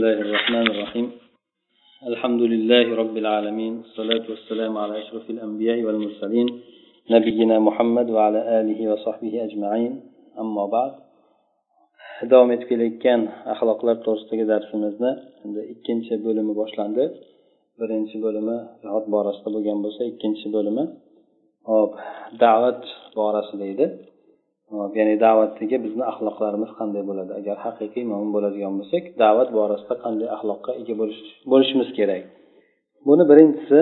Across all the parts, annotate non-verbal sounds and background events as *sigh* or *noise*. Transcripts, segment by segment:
الله الرحمن الرحيم الحمد لله رب العالمين الصلاة والسلام على أشرف الأنبياء والمرسلين نبينا محمد وعلى آله وصحبه أجمعين أما بعد davom etib kelayotgan axloqlar to'g'risidagi darsimizni endi ikkinchi bo'limi boshlandi birinchi bo'limi jihod borasida bo'lgan bo'lsa ikkinchi bo'limi hop da'vat borasida edi hop Ya'ni da'vatdagi bizni axloqlarimiz qanday bo'ladi? Agar haqiqiy mo'min bo'ladigan bo'lsak da'vat borasida qanday axloqqa ega bo'lishimiz kerak? Buni birinchisi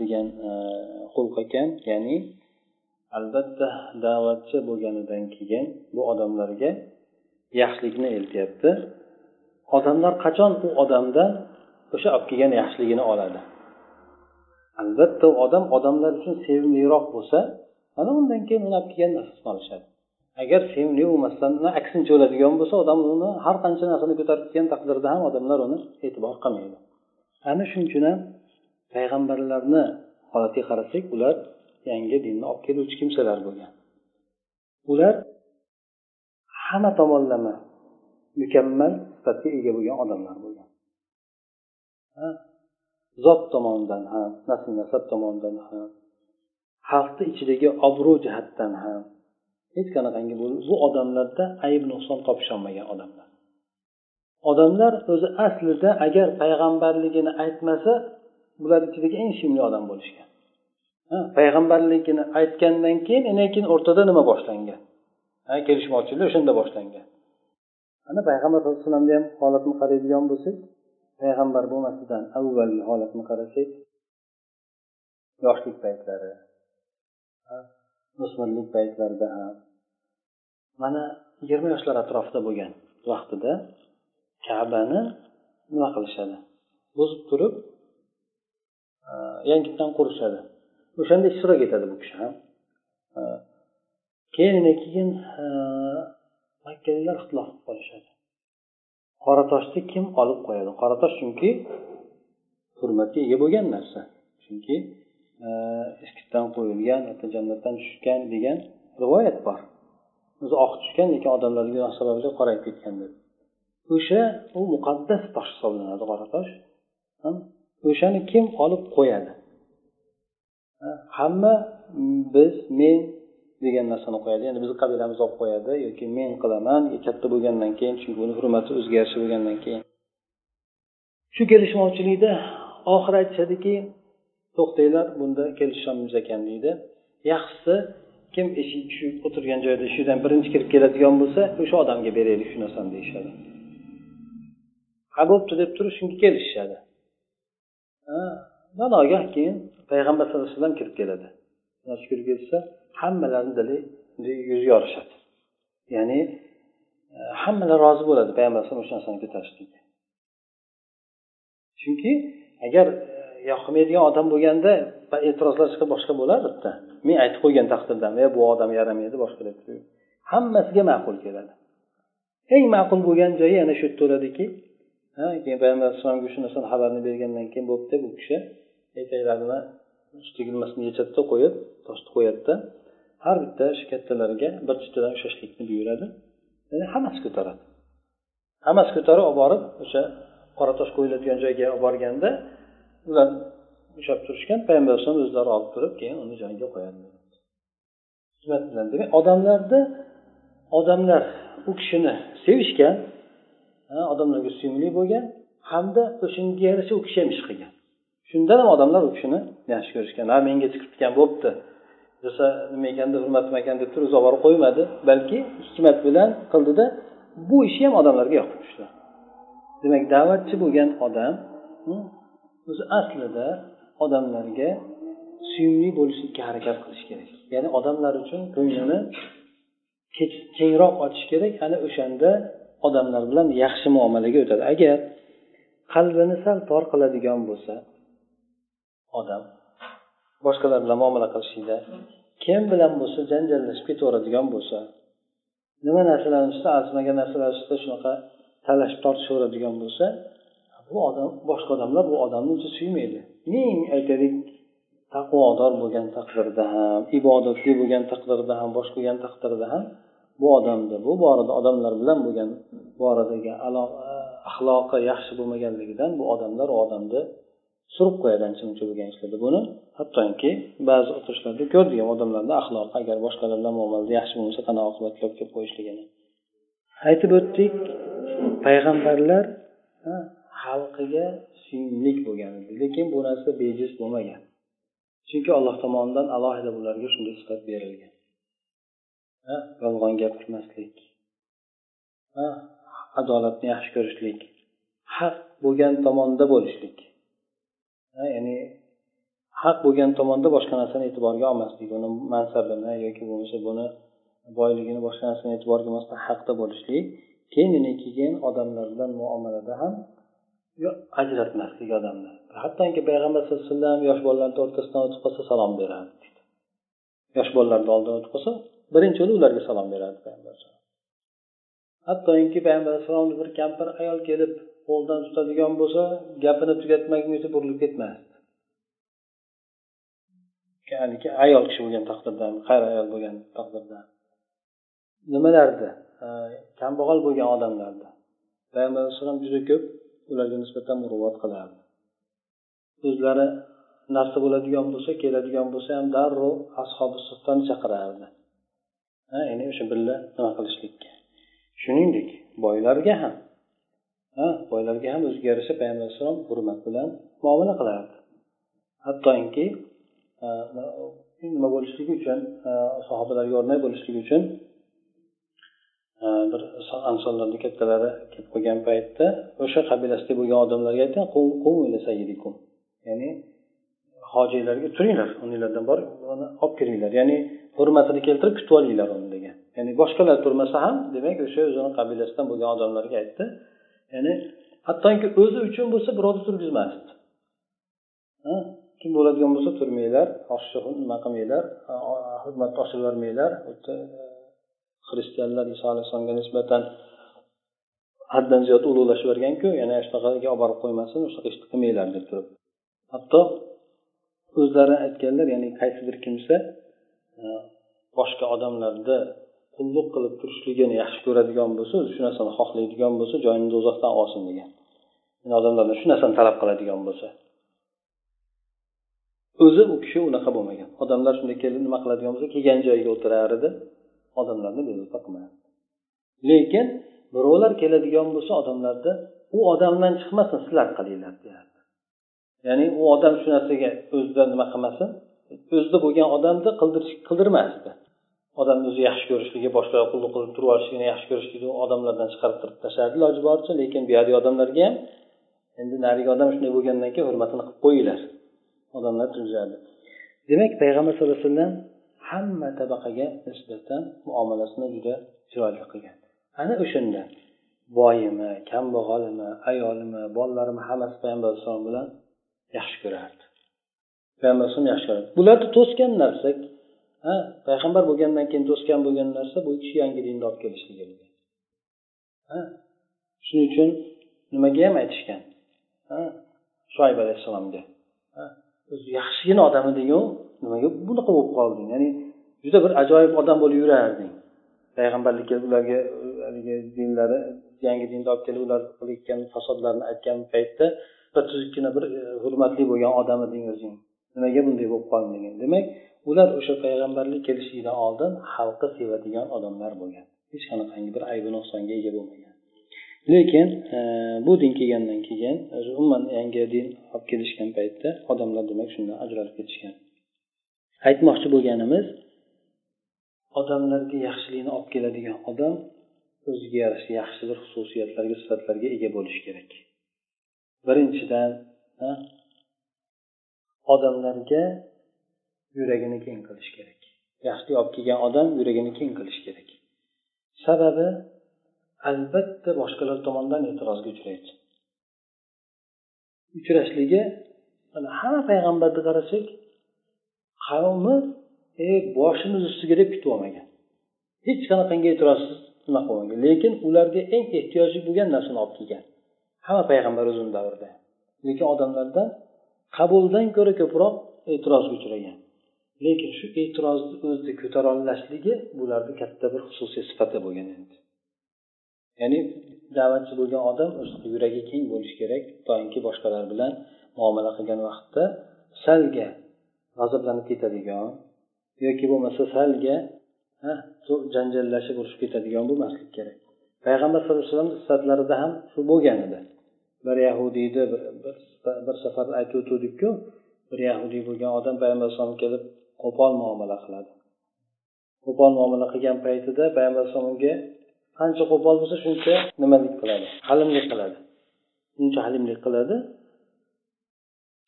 degan xulq ekan ya'ni albatta da'vatchi bo'lganidan keyin bu odamlarga yaxshilikni eltyapti odamlar qachon u odamdan o'sha olib kelgan yaxshiligini oladi? Albatta u odam odamlar uchun sevimliroq bo'lsa ana undan keyin uni olib kelgan narsasini olishadi agar sevimli bo'lmasdan aksincha bo'ladigan bo'lsa odam uni har qancha narsani ko'tarib kelgan taqdirda ham odamlar uni e'tibor qilmaydi. Ana shuning uchun ham payg'ambarlarni holatiga qarasak ular yangi dinni olib keluvchi kimsalar bo'lgan. Ular hamma tomonlama mukammal sifatga ega bo'lgan odamlar bo'lgan. Zot tomonidan ham nasl nasab tomonidan ham xalqni ichidagi obro' jihatdan ham hech qanaqangi bu odamlarda ayb nuqson topisholmagan odamlar. Odamlar o'zi aslida agar payg'ambarligini aytmasa bular ichidagi eng shimli odam bo'lishgan. Payg'ambarligini aytgandan keyin undan keyin o'rtada nima boshlangan? Kelishmovchilik o'shanda boshlangan. Ana payg'ambar sallallohu alayhi vasallamni ham holatini qaraydigan bo'lsak payg'ambar bo'lmasidan avvalgi holatni qarasak yoshlik paytlari o'smirlik paytlarida ham. Mana yigirma yoshlar atrofida bo'lgan vaqtida kabani nima qilishadi? Buzib turib e, yangitdan qurishadi. O'shanda ishtirok etadi bu kishi ham. E, keyin keyin makkaliklar ixtilof qilib qolishadi. Qora toshni kim olib qo'yadi? Qora tosh chunki hurmatga ega bo'lgan narsa. Chunki Э, eskitdan qo'yilgan jannatdan tushgan degan rivoyat bor. O'zi oq tushgan lekin odamlarga gunoh sababli qorayib ketgan deb o'sha u muqaddas tosh hisoblanadi qora tosh. O'shani kim olib qo'yadi? Hamma mm, biz men degan narsani qo'yadi. Ya'ni bizni qabilamiz olib qo'yadi yoki men qilaman e, katta bo'lgandan keyin chunki uni hurmati o'ziga yarasha bo'lgandan keyin shu kelishmovchilikda oxiri aytishadiki to'xtanglar bunda kelisholmaymiz ekan deydi. Yaxshisi kim eshik tushib o'tirgan shu eshikdan birinchi kirib keladigan bo'lsa o'sha odamga beraylik shu narsani deyishadi. Ha bo'pti deb turib shunga kelishishadi. Nogah keyin payg'ambar sallallohu alayhi vasallam kirib keladi. Kirib kelsa hammalarni dili yuzi yorishadi. Ya'ni e, hammalar rozi bo'ladi payg'ambar alayhisalom o'sha narsani ko'tarishlikka chunki agar e, yoqmaydigan odam bo'lganda e'tirozlar chiqib boshqa bo'lar bitta men aytib qo'ygan taqdirda e bu odam yaramaydi boshqa deb hammasiga ma'qul keladi. Eng ma'qul bo'lgan joyi ana shu yerda bo'ladiki keyin payg'ambar alayhissalomga shu narsani xabarini bergandan keyin bo'pti bu kishi etaklarini tugilmasini yechadida qo'yib toshni qo'yadida har bitta shu kattalarga bir chetidan ushlashlikni buyuradi. Hammasi ko'taradi. Hammasi ko'tarib olib borib o'sha qora tosh qo'yiladigan joyga olib borganda ular ushlab turishgan payg'ambar alayhisalom o'zlari olib turib keyin uni joyiga qo'yadi xizmat bilan demak odamlarni odamlar u kishini sevishgan odamlarga suyumli bo'lgan hamda o'shanga yarasha u kishi ham ish qilgan. Shundan ham odamlar u kishini yaxshi ko'rishgan ha menga chiqib bo'libdi bo'pti desa nima ekanda hurmatim ekan deb turib o'zi borib qo'ymadi balki hikmat bilan qildida bu ishi ham odamlarga yoqib tushdi. Demak da'vatchi bo'lgan odam hmm, o'zi aslida odamlarga suyumli bo'lishlikka harakat qilish kerak. Ya'ni odamlar uchun ko'nglini kengroq ochish kerak ana o'shanda odamlar bilan yaxshi muomalaga o'tadi. Agar qalbini sal tor qiladigan bo'lsa odam boshqalar bilan muomala qilishlikda kim bilan bo'lsa janjallashib ketaveradigan bo'lsa nima narsalarni ustida arzimagan narsalar ustida shunaqa talashib tortishaveradigan bo'lsa bu odam boshqa odamlar bu odamni uncha suymaydi ming aytaylik taqvodor bo'lgan taqdirda ham ibodatli bo'lgan taqdirda ham bosh bo'lgan taqdirda ham bu odamni bu borada odamlar bilan bo'lgan boradagi axloqi yaxshi bo'lmaganligidan bu odamlar u odamni surib qo'yadi ancha muncha bo'lgan ishlarda. Buni hattoki ba'zi o'tirishlarda ko'rdik ham odamlarni axloqi agar boshqalar bilan muomalada yaxshi bo'lmasa qanaqa oqibatga olib kelib qo'yishligini. Aytib o'tdik payg'ambarlar xalqiga suyimlik bo'lgan edi lekin bu narsa bejiz bo'lmagan. Chunki alloh tomonidan alohida bularga shunday sifat berilgan. Yolg'on gapirmaslik adolatni yaxshi ko'rishlik. Haq bo'lgan tomonda bo'lishlik. Ya'ni haq bo'lgan tomonda boshqa narsani e'tiborga olmaslik uni mansabini yoki bo'lmasa buni boyligini boshqa narsani e'tiborga olmasdan haqda bo'lishlik. Keyin keyin odamlar bilan muomalada ham ajratmaslik odamni. Hattoki payg'ambar sallallohu alayhi vasallam yosh bolalarni o'rtasidan o'tib qolsa salom berardi yosh bolalarni oldidan o'tib qolsa birinchi bo'lib ularga salom berardi payg'ambar hattoki payg'ambar alayhissalomni bir kampir ayol kelib qo'lidan tutadigan bo'lsa gapini tugatmaguncha burilib ketmasdi. Ya'ni ayol kishi bo'lgan taqdirda qari ayol bo'lgan taqdirda nimalardi? Kambag'al bo'lgan odamlarni payg'ambar alayhissalom juda ko'p ularga nisbatan muruvvat qilardi. O'zlari narsa bo'ladigan bo'lsa keladigan bo'lsa ham darrov ashobi suffani chaqirardi. Ya'ni o'sha birga nima qilishlikka? Shuningdek boylarga ham ha boylarga ham o'ziga yarasha payg'ambar alayhissalom hurmat bilan muomala qilardi. Hattoki nima bo'lishligi uchun sahobalarga o'rnak bo'lishligi uchun Э, bir ansonlarni kattalari kelib qolgan paytda o'sha qabilasida bo'lgan odamlarga aytgan ya'ni hojiylarga turinglar uninglardan borib uni olib kiringlar ya'ni hurmatini keltirib kutib olinglar uni degan. Ya'ni boshqalar turmasa ham demak o'sha o'zini qabilasidan bo'lgan odamlarga aytdi. Ya'ni hattoki o'zi uchun bo'lsa birovni turgizmasdi. Kim bo'ladigan bo'lsa turmanglar nima qilmanglar hurmatni oshirib yubormanglar xristianlar iso alayhissalomga nisbatan haddan ziyod ulug'lashib yuborganku yana shunaqaga olib borib qo'ymasin shunaqa ishni qilmanglar deb turib hatto o'zlari aytganlar ya'ni qaysidir kimsa e, boshqa odamlarni qulluq qilib turishligini yaxshi ko'radigan bo'lsa o'zi shu narsani xohlaydigan bo'lsa joyini do'zaxdan olsin degan. Yani odamlardan shu narsani talab qiladigan bo'lsa. O'zi u kishi unaqa bo'lmagan. Odamlar shunday kelib nima qiladigan bo'lsa kelgan joyiga o'tirar edi. Odamlarni bezovta qilmayapti lekin birovlar keladigan bo'lsa odamlarni u odamdan chiqmasin sizlar qilinglar deyapti. Ya'ni u odam shu narsaga o'zida nima qilmasin o'zida bo'lgan odamni qildirmasdi. Odamni o'zi yaxshi ko'rishligi boshqaga qulluq qilib turib olishligini yaxshi ko'rishligini odamlardan chiqarib turib tashlardi iloji boricha lekin buyergi odamlarga ham endi narigi odam shunday bo'lgandan keyin hurmatini qilib qo'yinglar. Odamlar turishardi demak payg'ambar sallallohu alayhi vasallam hamma tabaqaga nisbatan muomalasini juda chiroyli qilgan. Ana o'shanda boyimi kambag'alimi ayolimi bolalarimi hammasi payg'ambar alayhissalom bilan yaxshi ko'rardi. Payg'ambar alayhisalom yaxshi ko'rardi. Bularni to'sgan narsa ha payg'ambar bo'lgandan keyin to'sgan bo'lgan narsa bu kishi yangi dinni olib kelishligi bo'lgan. Shuning uchun nimaga ham aytishgan? Shoyib alayhissalomga. O'zi yaxshigina odam edingu nimaga bunaqa bo'lib qolding? Ya'ni juda bir ajoyib odam bo'lib yurarding. Payg'ambarlikka ularga haligi dinlari yangi dinni olib kelib ular qilayotgan fasodlarni aytgan paytda bir tuzukkina bir e, hurmatli bo'lgan odam eding o'zing. Nimaga bunday bo'lib qolding degan demak ular o'sha payg'ambarlik kelishidan oldin xalqi sevadigan odamlar bo'lgan. Hech qanaqangi bir aybi nuqsonga ega bo'lmagan. Lekin e, bu din kelgandan keyin e, umuman yangi din olib kelishgan paytda odamlar demak shundan ajralib ketishgan. Aytmoqchi bo'lganimiz odamlarga yaxshilikni olib keladigan odam o'ziga yarasha yaxshi bir xususiyatlarga sifatlarga ega bo'lishi kerak. Birinchidan odamlarga yuragini keng qilish kerak. Yaxshilik olib kelgan odam yuragini keng qilish kerak. Sababi albatta boshqalar tomonidan e'tirozga uchraydi. Uchrashligi mana hamma payg'ambarni qarasak qavmi e boshimiz ustiga deb kutib olmagan. Hech qanaqangi e'tirozsiz nima qilmagan lekin ularga eng ehtiyojli bo'lgan narsani olib kelgan. Hamma payg'ambar o'zini davrida. Lekin odamlardan qabuldan ko'ra ko'proq e'tirozga uchragan lekin shu e'tirozni o'zida ko'tarolmasligi bularni katta bir xususiy sifati bo'lgan endi. Ya'ni da'vatchi bo'lgan odam yuragi keng bo'lishi kerak doimki boshqalar bilan muomala qilgan vaqtda salga g'azablanib ketadigan yoki bo'lmasa salga janjallashib urushib ketadigan bo'lmaslik kerak. Payg'ambar sallallohu alayhi vasallam sifatlarida ham shu bo'lgan edi. Bir yahudiyni bir, bir safar aytib o'tuvdikku bir yahudiy bo'lgan odam payg'ambar alayhisalom kelib qo'pol muomala qiladi. Qo'pol muomala qilgan paytida payg'ambar alayhisalom unga qancha qo'pol bo'lsa shuncha nimalik qiladi halimlik qiladi. Shuncha halimlik qiladi.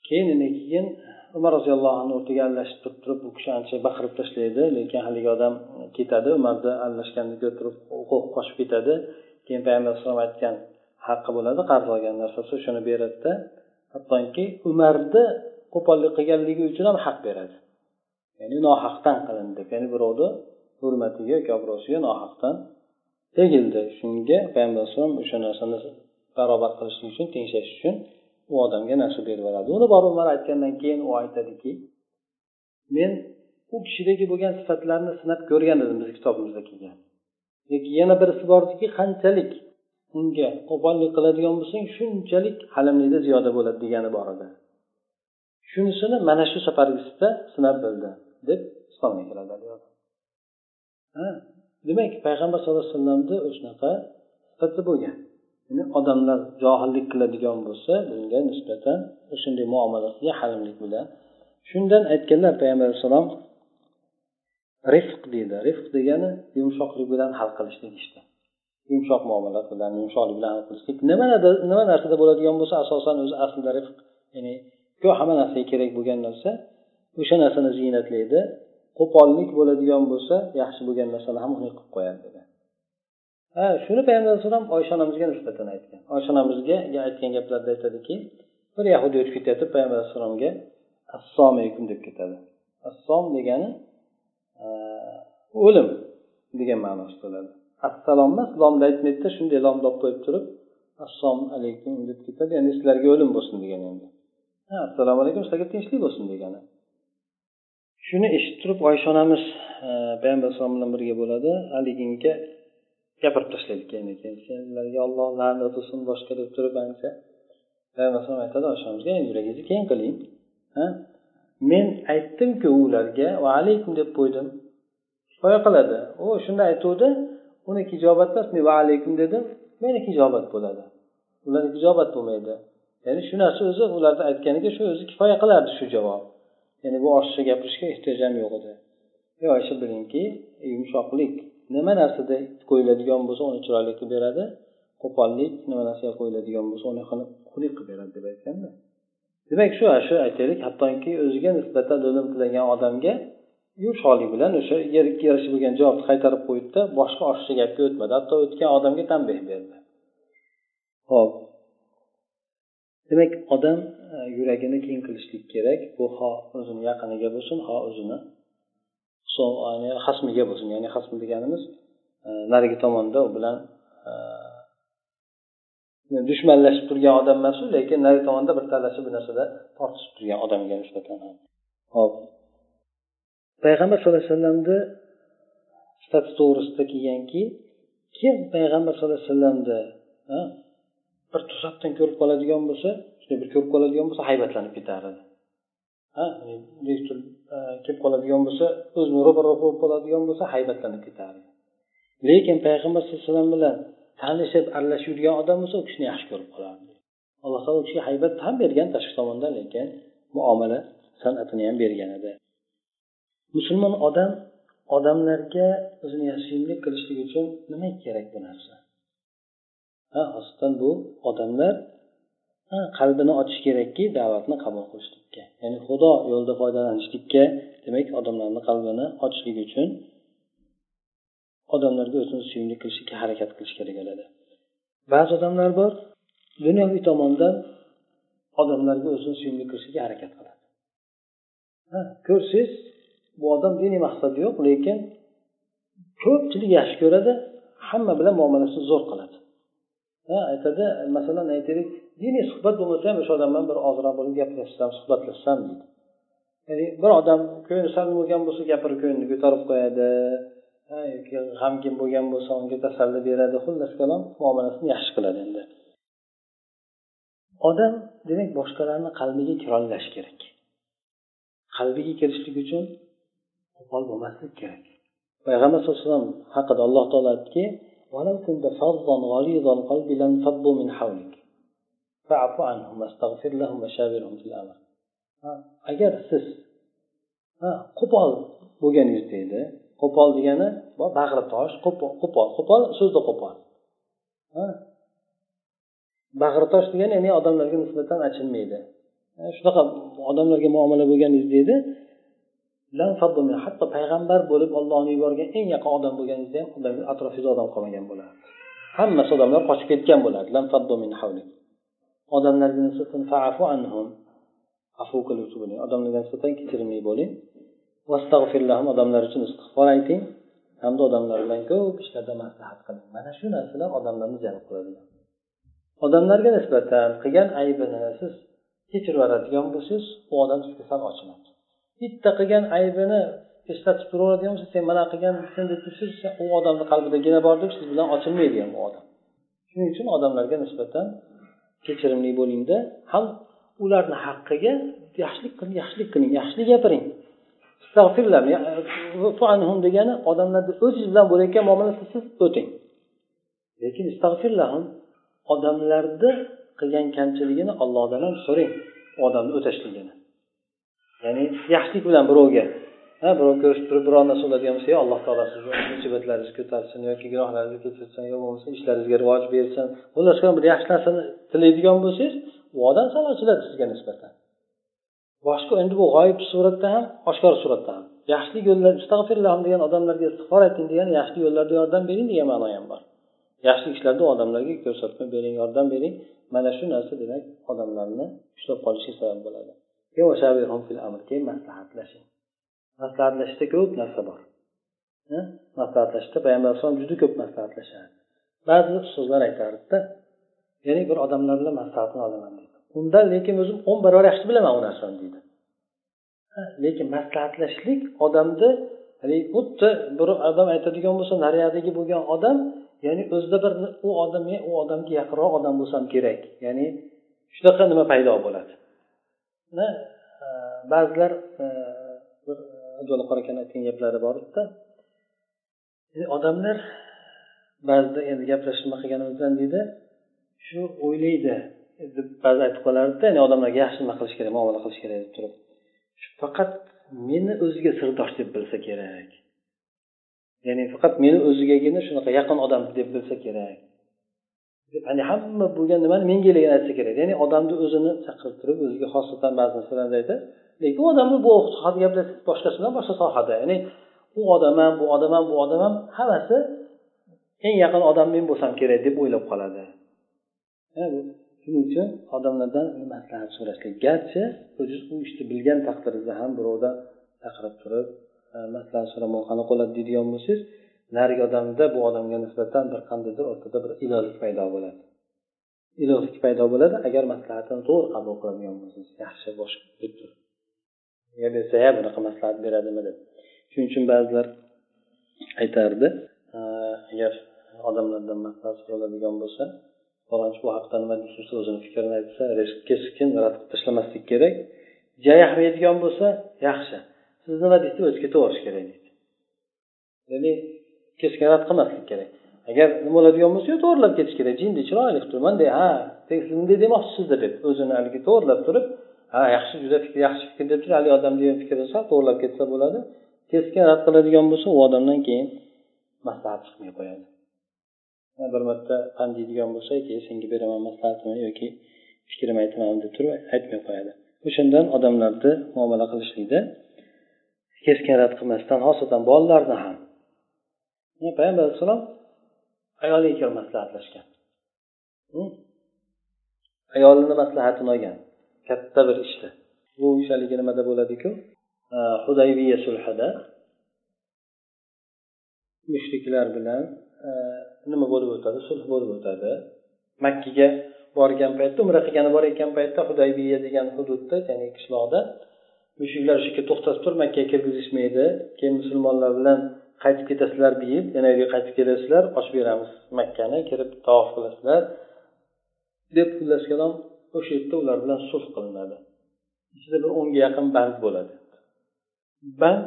Keyin keyin umar roziyallohu anhu o'rtaga aralashib turib turib u kishi ancha baqirib tashlaydi lekin haligi odam ketadi umarni aralashganini ko'rib turib qochib ketadi. Keyin payg'ambar alayhisalom aytgan haqqi bo'ladi qarz olgan narsasi shuni beradida hattoki umarni qo'pollik qilganligi uchun ham haq beradi. Ya'ni nohaqdan qilindi deb ya'ni birovni hurmatiga yoki obro'siga nohaqdan tegildi. Shunga payg'ambar alayhisalom o'sha narsani barobar qilishlik uchun tengshash uchun u odamga narsa berib yuboradi uni borib umar aytgandan keyin u aytadiki men u kishidagi bo'lgan sifatlarni sinab ko'rgan edim bizni kitobimizda kelgan. Lekin yana birisi bordiki qanchalik unga qo'pollik qiladigan bo'lsang shunchalik halimlikda ziyoda bo'ladi degani bor edi. Shunisini mana shu safargisida sinab bildi deb islomga kiradi demak payg'ambar sallallohu alayhi vasallamni shunaqa sifati bo'lgan. Odamlar johillik qiladigan bo'lsa bunga nisbatan shunday muomalasiga halimlik bilan shundan aytganlar payg'ambar alayhissalom rifq deydi. Rifq degani yumshoqlik bilan hal qilishlik deyishdi yumshoq muomala bilan yumshoqlik bilan hal qilishlik. Nima nima narsada bo'ladigan bo'lsa asosan o'zi aslida rifq ya'ni ko'p hamma narsaga kerak bo'lgan narsa o'sha narsani ziynatlaydi. Qo'pollik bo'ladigan bo'lsa yaxshi bo'lgan narsani ham xunuk qilib qo'yadi. Ha shuni payg'ambar alayhisalom oysha onamizga nisbatan aytgan. Oysha onamizga aytgan gaplarida aytadiki bir yahudiy o'tib ketayotib payg'ambar alayhissalomga assalomu alaykum deb ketadi. Assom degani o'lim degan ma'nosi bo'ladi. Assalom emas lomni aytmaydida shunday lomni olib qo'yib turib assalomu alaykum deb ketadi. Ya'ni sizlarga o'lim bo'lsin degan endi. Assalomu alaykum sizlarga tinchlik bo'lsin degani. Shuni eshitib turib oysha onamiz payg'ambar alayhisalom bilan birga bo'ladi. Haliginga gapirib tashlaydi keyin keyin senlarga olloh la'nat bo'lsin boshqa deb turib ancha payg'ambar alayhisalom aytadi oysha yuragingizni keng qiling men aytdimku ularga va alaykum deb qo'ydim. Kifoya qiladi. U shunda aytuvdi uniki ijobat emas men va alaykum dedim. Meniki ijobat bo'ladi. Ularniki ijobat bo'lmaydi. Ya'ni shu narsa o'zi ularni aytganiga shu o'zi kifoya qilardi shu javob. Ya'ni bu ortiqcha gapirishga ehtiyoj ham yo'q edi. Yo'q oysha bilingki yumshoqlik nima narsada qo'yiladigan bo'lsa uni chiroyli qilib beradi. Qo'pollik nima narsaga qo'yiladigan bo'lsa uni xunuk qilib beradi deb aytganda. Demak shu shu aytaylik. Hattoki o'ziga nisbatan zulm qilgan odamga yumshoqlik bilan o'sha yarasha bo'lgan javobni qaytarib qo'ydida boshqa oshiqcha gapga o'tmadi. Hatto o'tgan odamga tanbeh berdi. Ho'p demak odam e, yuragini keng qilishlik kerak. Bu ho o'zini yaqiniga bo'lsin ho o'zini hasmiga uh, bo'lsin. Ya'ni hasmi deganimiz e, narigi tomonda u bilan e, dushmanlashib turgan odam emas u lekin narigi tomonda bir talashib bir narsada tortishib turgan odamga nisbatan hop payg'ambar sallallohu alayhi vasallamni sifati to'g'risida kelganki kim payg'ambar sallallohu alayhi vasallamni bir to'satdan ko'rib qoladigan bo'lsa shunday bir ko'rib qoladigan bo'lsa haybatlanib ketar edi. E, e, kelib qoladigan bo'lsa o'zini ro'para bo'lib qoladigan bo'lsa haybatlanib ketardi lekin payg'ambar sallallohu alayhi vasallam bilan tanishib aralashib yurgan odam bo'lsa u kishini yaxshi ko'rib qolardi. Alloh taolo u kishiga haybat ham bergan tashqi tomondan lekin muomala san'atini ham bergan edi. Musulmon odam odamlarga o'zini yashirlik qilishlik uchun nima kerak bu narsa? Ha aslida bu odamlar qalbini ochish kerakki da'vatni qabul qilishlikka. Ya'ni xudo yo'lida foydalanishlikka demak odamlarni qalbini ochishlik uchun odamlarga o'zini suyumli qilishlikka harakat qilish kerak bo'ladi. Ba'zi odamlar bor dunyoviy tomondan odamlarga o'zini suyumli qilishlikka harakat qiladi. Ha ko'rsangiz bu odam diniy maqsadi yo'q lekin ko'pchilik yaxshi ko'radi hamma bilan muomalasini zo'r qiladi. Aytadi masalan aytaylik diniy suhbat bo'lmasa ham o'sha odam bilan bir ozroq bo'lib gaplashsam suhbatlashsam deydi. Ya'ni bir odam ko'ngli sal bo'lgan bo'lsa gapirib ko'nglini ko'tarib qo'yadi yoki g'amgin bo'lgan bo'lsa unga tasalli beradi xullas kalom muomalasini yaxshi qiladi endi. Odam demak boshqalarni qalbiga kirolash kerak. Qalbiga kirishlik uchun qo'pol bo'lmaslik kerak. Payg'ambar sallallohu alayhi vasallam haqida alloh taolo aytdiki ولو كنت فظا غليظ القلب لانفضوا من حولك فاعف عنهم واستغفر لهم وشاورهم في الامر agar siz qo'pol bo'lganingizda edi qo'pol degani bag'ri tosh qo'pol qo'pol so'zda qo'pol. Bag'ri tosh degani ya'ni odamlarga nisbatan achinmaydi. Shunaqa odamlarga muomala bo'lganingizda edi hatto payg'ambar bo'lib ollohni yuborgan eng yaqin odam bo'lganingizda ham ularni atrofingizda odam qolmagan bo'lardi. Hammasi odamlar qochib ketgan bo'lardi. Odamlarga nisbatan afu qiluvchi bo'ling odamlarga nisbatan kechirimli bo'ling. Odamlar uchun istig'for ayting. Hamda odamlar bilan ko'p ishlarda maslahat qiling. Mana shu narsalar odamlarni jalb qiladi odamlarga nisbatan qilgan aybini siz kechirib yuboradigan bo'lsangiz u odam sizga sal ochiladi. Bitta qilgan aybini eslatib turaveradigan bo'lsa sen mana qilgansan deb tursangiz u odamni qalbida gina bor deb siz bilan ochilmaydi ham u odam. Shuning uchun odamlarga nisbatan kechirimli bo'lingda. Ham ularni haqqiga yaxshilik qiling yaxshilik qiling yaxshilik gapiring. Degani odamlarni o'ziz bilan bo'layotgan muomalada siz o'ting. Lekin odamlarni qilgan kamchiligini ollohdan ham so'rang u odamni o'tashligini. Ya'ni yaxshilik bilan birovga ha birov ko'rishib turib biror narsa bo'ladigan bo'lsa alloh taolo sizni musibatlaringizni ko'tarsin yoki gunohlaringizni kechirsin yo bo'lmasa ishlaringizga rivoj bersin. Xullas bir yaxshi narsani tilaydigan bo'lsangiz u odam sal ochiladi sizga nisbatan. Boshqa endi bu g'oyib suratda ham oshkor suratda ham. Yaxshilik yo'llar degan odamlarga istig'for ayting degani yaxshilik yo'llarda yordam bering degan ma'no ham bor. Yaxshi ishlarda odamlarga ko'rsatma bering yordam bering. Mana shu narsa demak odamlarni ushlab qolishga sabab bo'ladi. Keyin maslahatlashing. Maslahatlashishda ko'p narsa bor. Maslahatlashishda payg'ambar alayhisalom juda ko'p maslahatlashardi. Ba'zi ustozlar aytardida ya'ni bir odamlar bilan maslahatini olaman deydi. Undan lekin o'zim o'n barobar yaxshi bilaman u narsani deydi. Lekin maslahatlashishlik odamni xuddi bir odam aytadigan bo'lsa nariyadagi bo'lgan odam ya'ni o'zida bir u odam u odamga yaqinroq odam bo'lsam kerak. Ya'ni shunaqa nima paydo bo'ladi? E, ba'zilar e, bir abdulla qora akani aytgan gaplari bor edida. Odamlar ba'zida endi gaplashib nima qilganimizdan deydi. Shu o'ylaydi deb ba'zi aytib qolardida. Ya'ni odamlarga yaxshi nima qilish kerak muomala qilish kerak deb turib. Faqat meni o'ziga sirdosh deb bilsa kerak. Ya'ni faqat meni o'zigagina shunaqa yaqin odam deb bilsa kerak. Ya'ni hamma bo'lgan nimani mengaligini aytsa kerak. Ya'ni odamni o'zini chaqirib turib o'ziga xosatan ba'zi narsalarni aytadi lekin odamni bu sohada gaplashsangiz boshqasi bilan boshqa sohada. Ya'ni u odam ham bu odam ham bu odam ham hammasi eng yaqin odam men bo'lsam kerak deb o'ylab qoladi. Shuning uchun odamlardan maslahat so'rashlik. Garchi o'ziz u ishni bilgan taqdiringizda ham birovdan chaqirib turib maslahat so'ramoq qanaqa bo'ladi deydigan bo'lsangiz narigi odamda bu odamga nisbatan bir qandaydir o'rtada bir ilojlik paydo bo'ladi. Ilojlik paydo bo'ladi agar maslahatini to'g'ri qabul qiladigan bo'lsangiz yaxshi bosh deb turib. Bersa ya bunaqa maslahat beradimi? deb. Shuning uchun ba'zilar aytardi agar odamlardan maslahat so'raladigan bo'lsa falonchi bu haqida nima deysiz o'zini fikrini aytsa keskin rad qilib tashlamaslik kerak. Yaxmaydigan bo'lsa yaxshi. Siz nima deysiz to'g'ri ketaverish kerak deydi. Ya'ni keskin rad qilmaslik kerak. Agar nima bo'ladigan bo'lsa to'g'irlab ketish kerak. Jinni chiroyli qilib turib ha siz bunday demoqchisizda deb o'zini haligi to'g'irlab turib ha yaxshi juda fikr yaxshi fikr deb turib haligi odam degan fikrini sal to'g'irlab ketsa bo'ladi. Keskin rad qiladigan bo'lsa u odamdan keyin maslahat chiqmay qo'yadi. Bir marta pand deydigan bo'lsa keyin senga beraman maslahatimni yoki fikrimni aytaman deb turib aytmay qo'yadi. O'shandan odamlarni muomala qilishlikda keskin rad qilmasdan xosatan bolalarni ham payg'ambar alayhissalom ayoliga kelib maslahatlashgan ayolini maslahatini olgan. Katta bir ishda bu ish haligi nimada bo'ladiku? Hudaybiya sulhida. Mushriklar bilan nima bo'lib o'tadi? Sulh bo'lib o'tadi. Makkaga borgan paytda umra qilgani borayotgan paytda hudaybiya degan hududda ya'ni qishloqda mushuklar o'sha yerga to'xtatib turib makkaga kirgizishmaydi. Keyin musulmonlar bilan qaytib ketasizlar deyib yana uyga qaytib kelasizlar ochib beramiz makkani kirib tavof qilasizlar. Deb xullas kalom o'sha yerda ular bilan sulh qilinadi. Ichida bir o'nga yaqin band bo'ladi. Band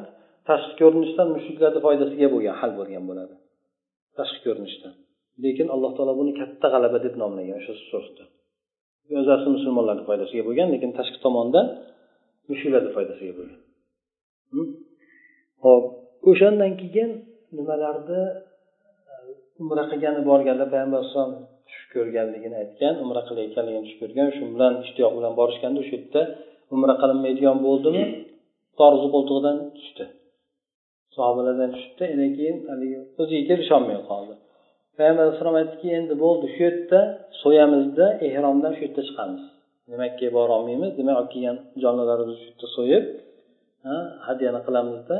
tashqi ko'rinishdan mushuklarni foydasiga bo'lgan hal bo'lgan bo'ladi. Tashqi ko'rinishdan. Lekin alloh taolo buni katta g'alaba deb nomlagan o'sha sulhni o'zasi musulmonlarni foydasiga bo'lgan lekin tashqi tomondan mushuklarni foydasiga bo'lgan. Ho'p o'shandan keyin nimalarni e, umra qilgani borganda payg'ambar alayhisalom tush ko'rganligini aytgan umra qilayotganligini tush ko'rgan shu bilan ishtiyoq bilan borishganda o'sha yerda umra qilinmaydigan bo'ldimi? Torzi qo'ltig'idan tushdi. Sahobalardan tushibdi endi keyin haligi o'ziga kelisholmay qoldi. Payg'ambar alayhissalom aytdiki endi bo'ldi shu yerda so'yamizda ehromdan shu yerda chiqamiz. Makkaga borolmaymiz demak olib kelgan jonlilarimizni shu yerda so'yib hadyani qilamizda.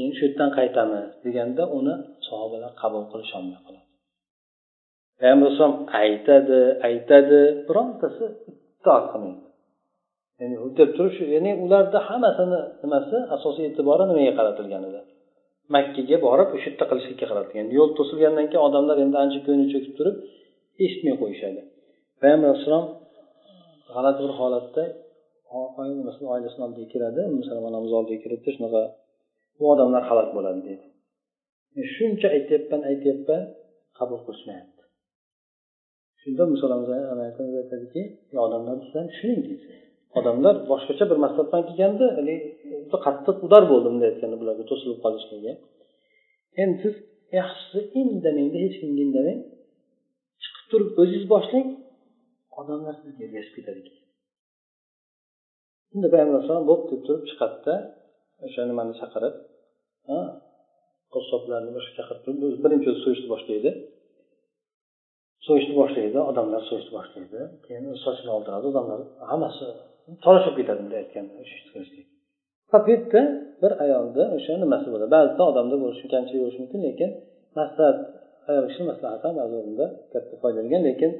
Keyin shu yerdan qaytamiz deganda uni sahobalar qabul qilisholmay qoladi payg'ambar alayhisalom aytadi aytadi birontasi itoat qilmaydi. Ya'ni deb turib shu ya'ni ularni hammasini nimasi asosiy e'tibori nimaga qaratilgan edi? Makkaga borib o'sha yerda qilishlikka qaratilgan. Yo'l to'silgandan keyin odamlar endi ancha ko'ngli cho'kib turib eshitmay qo'yishadi. Payg'ambar alayhissalom g'alati bir holatda oilasini oldiga kiradi musulmon onamiz oldiga kiradida shunaqa bu odamlar halok bo'ladi deydi shuncha aytyapman aytyapman qabul qilishmayapti. Shunda musulmon aytadiki odamlar sizlar tushuning deysiz odamlar boshqacha bir maqsaddan kelganda haligi qattiq udar bo'ldi bunday aytganda bularga to'silib qolishligiga endi siz yaxshisi indamangda hech kimga indamang. Chiqib turib o'zingiz boshlang odamlar sizga ergashib ketadi keyin. Shunda payg'ambar alayhisalom bo'pti deb turib chiqadida o'sha nimani chaqirib qassoblarni boshqa chaqirib turib birinchi o'zi so'yishni boshlaydi. So'yishni boshlaydi odamlar so'yishni boshlaydi. Keyin sochini oldiradi odamlar hammasi talashib ketadi bunday aytganda faqat bu yerda bir ayolni o'sha nimasi bo'ladi? Ba'zida odamda bo'lishi kamchilik bo'lishi mumkin lekin maslahat ayol kishi maslahat ham ba'zi o'rinda katta foyda bergan lekin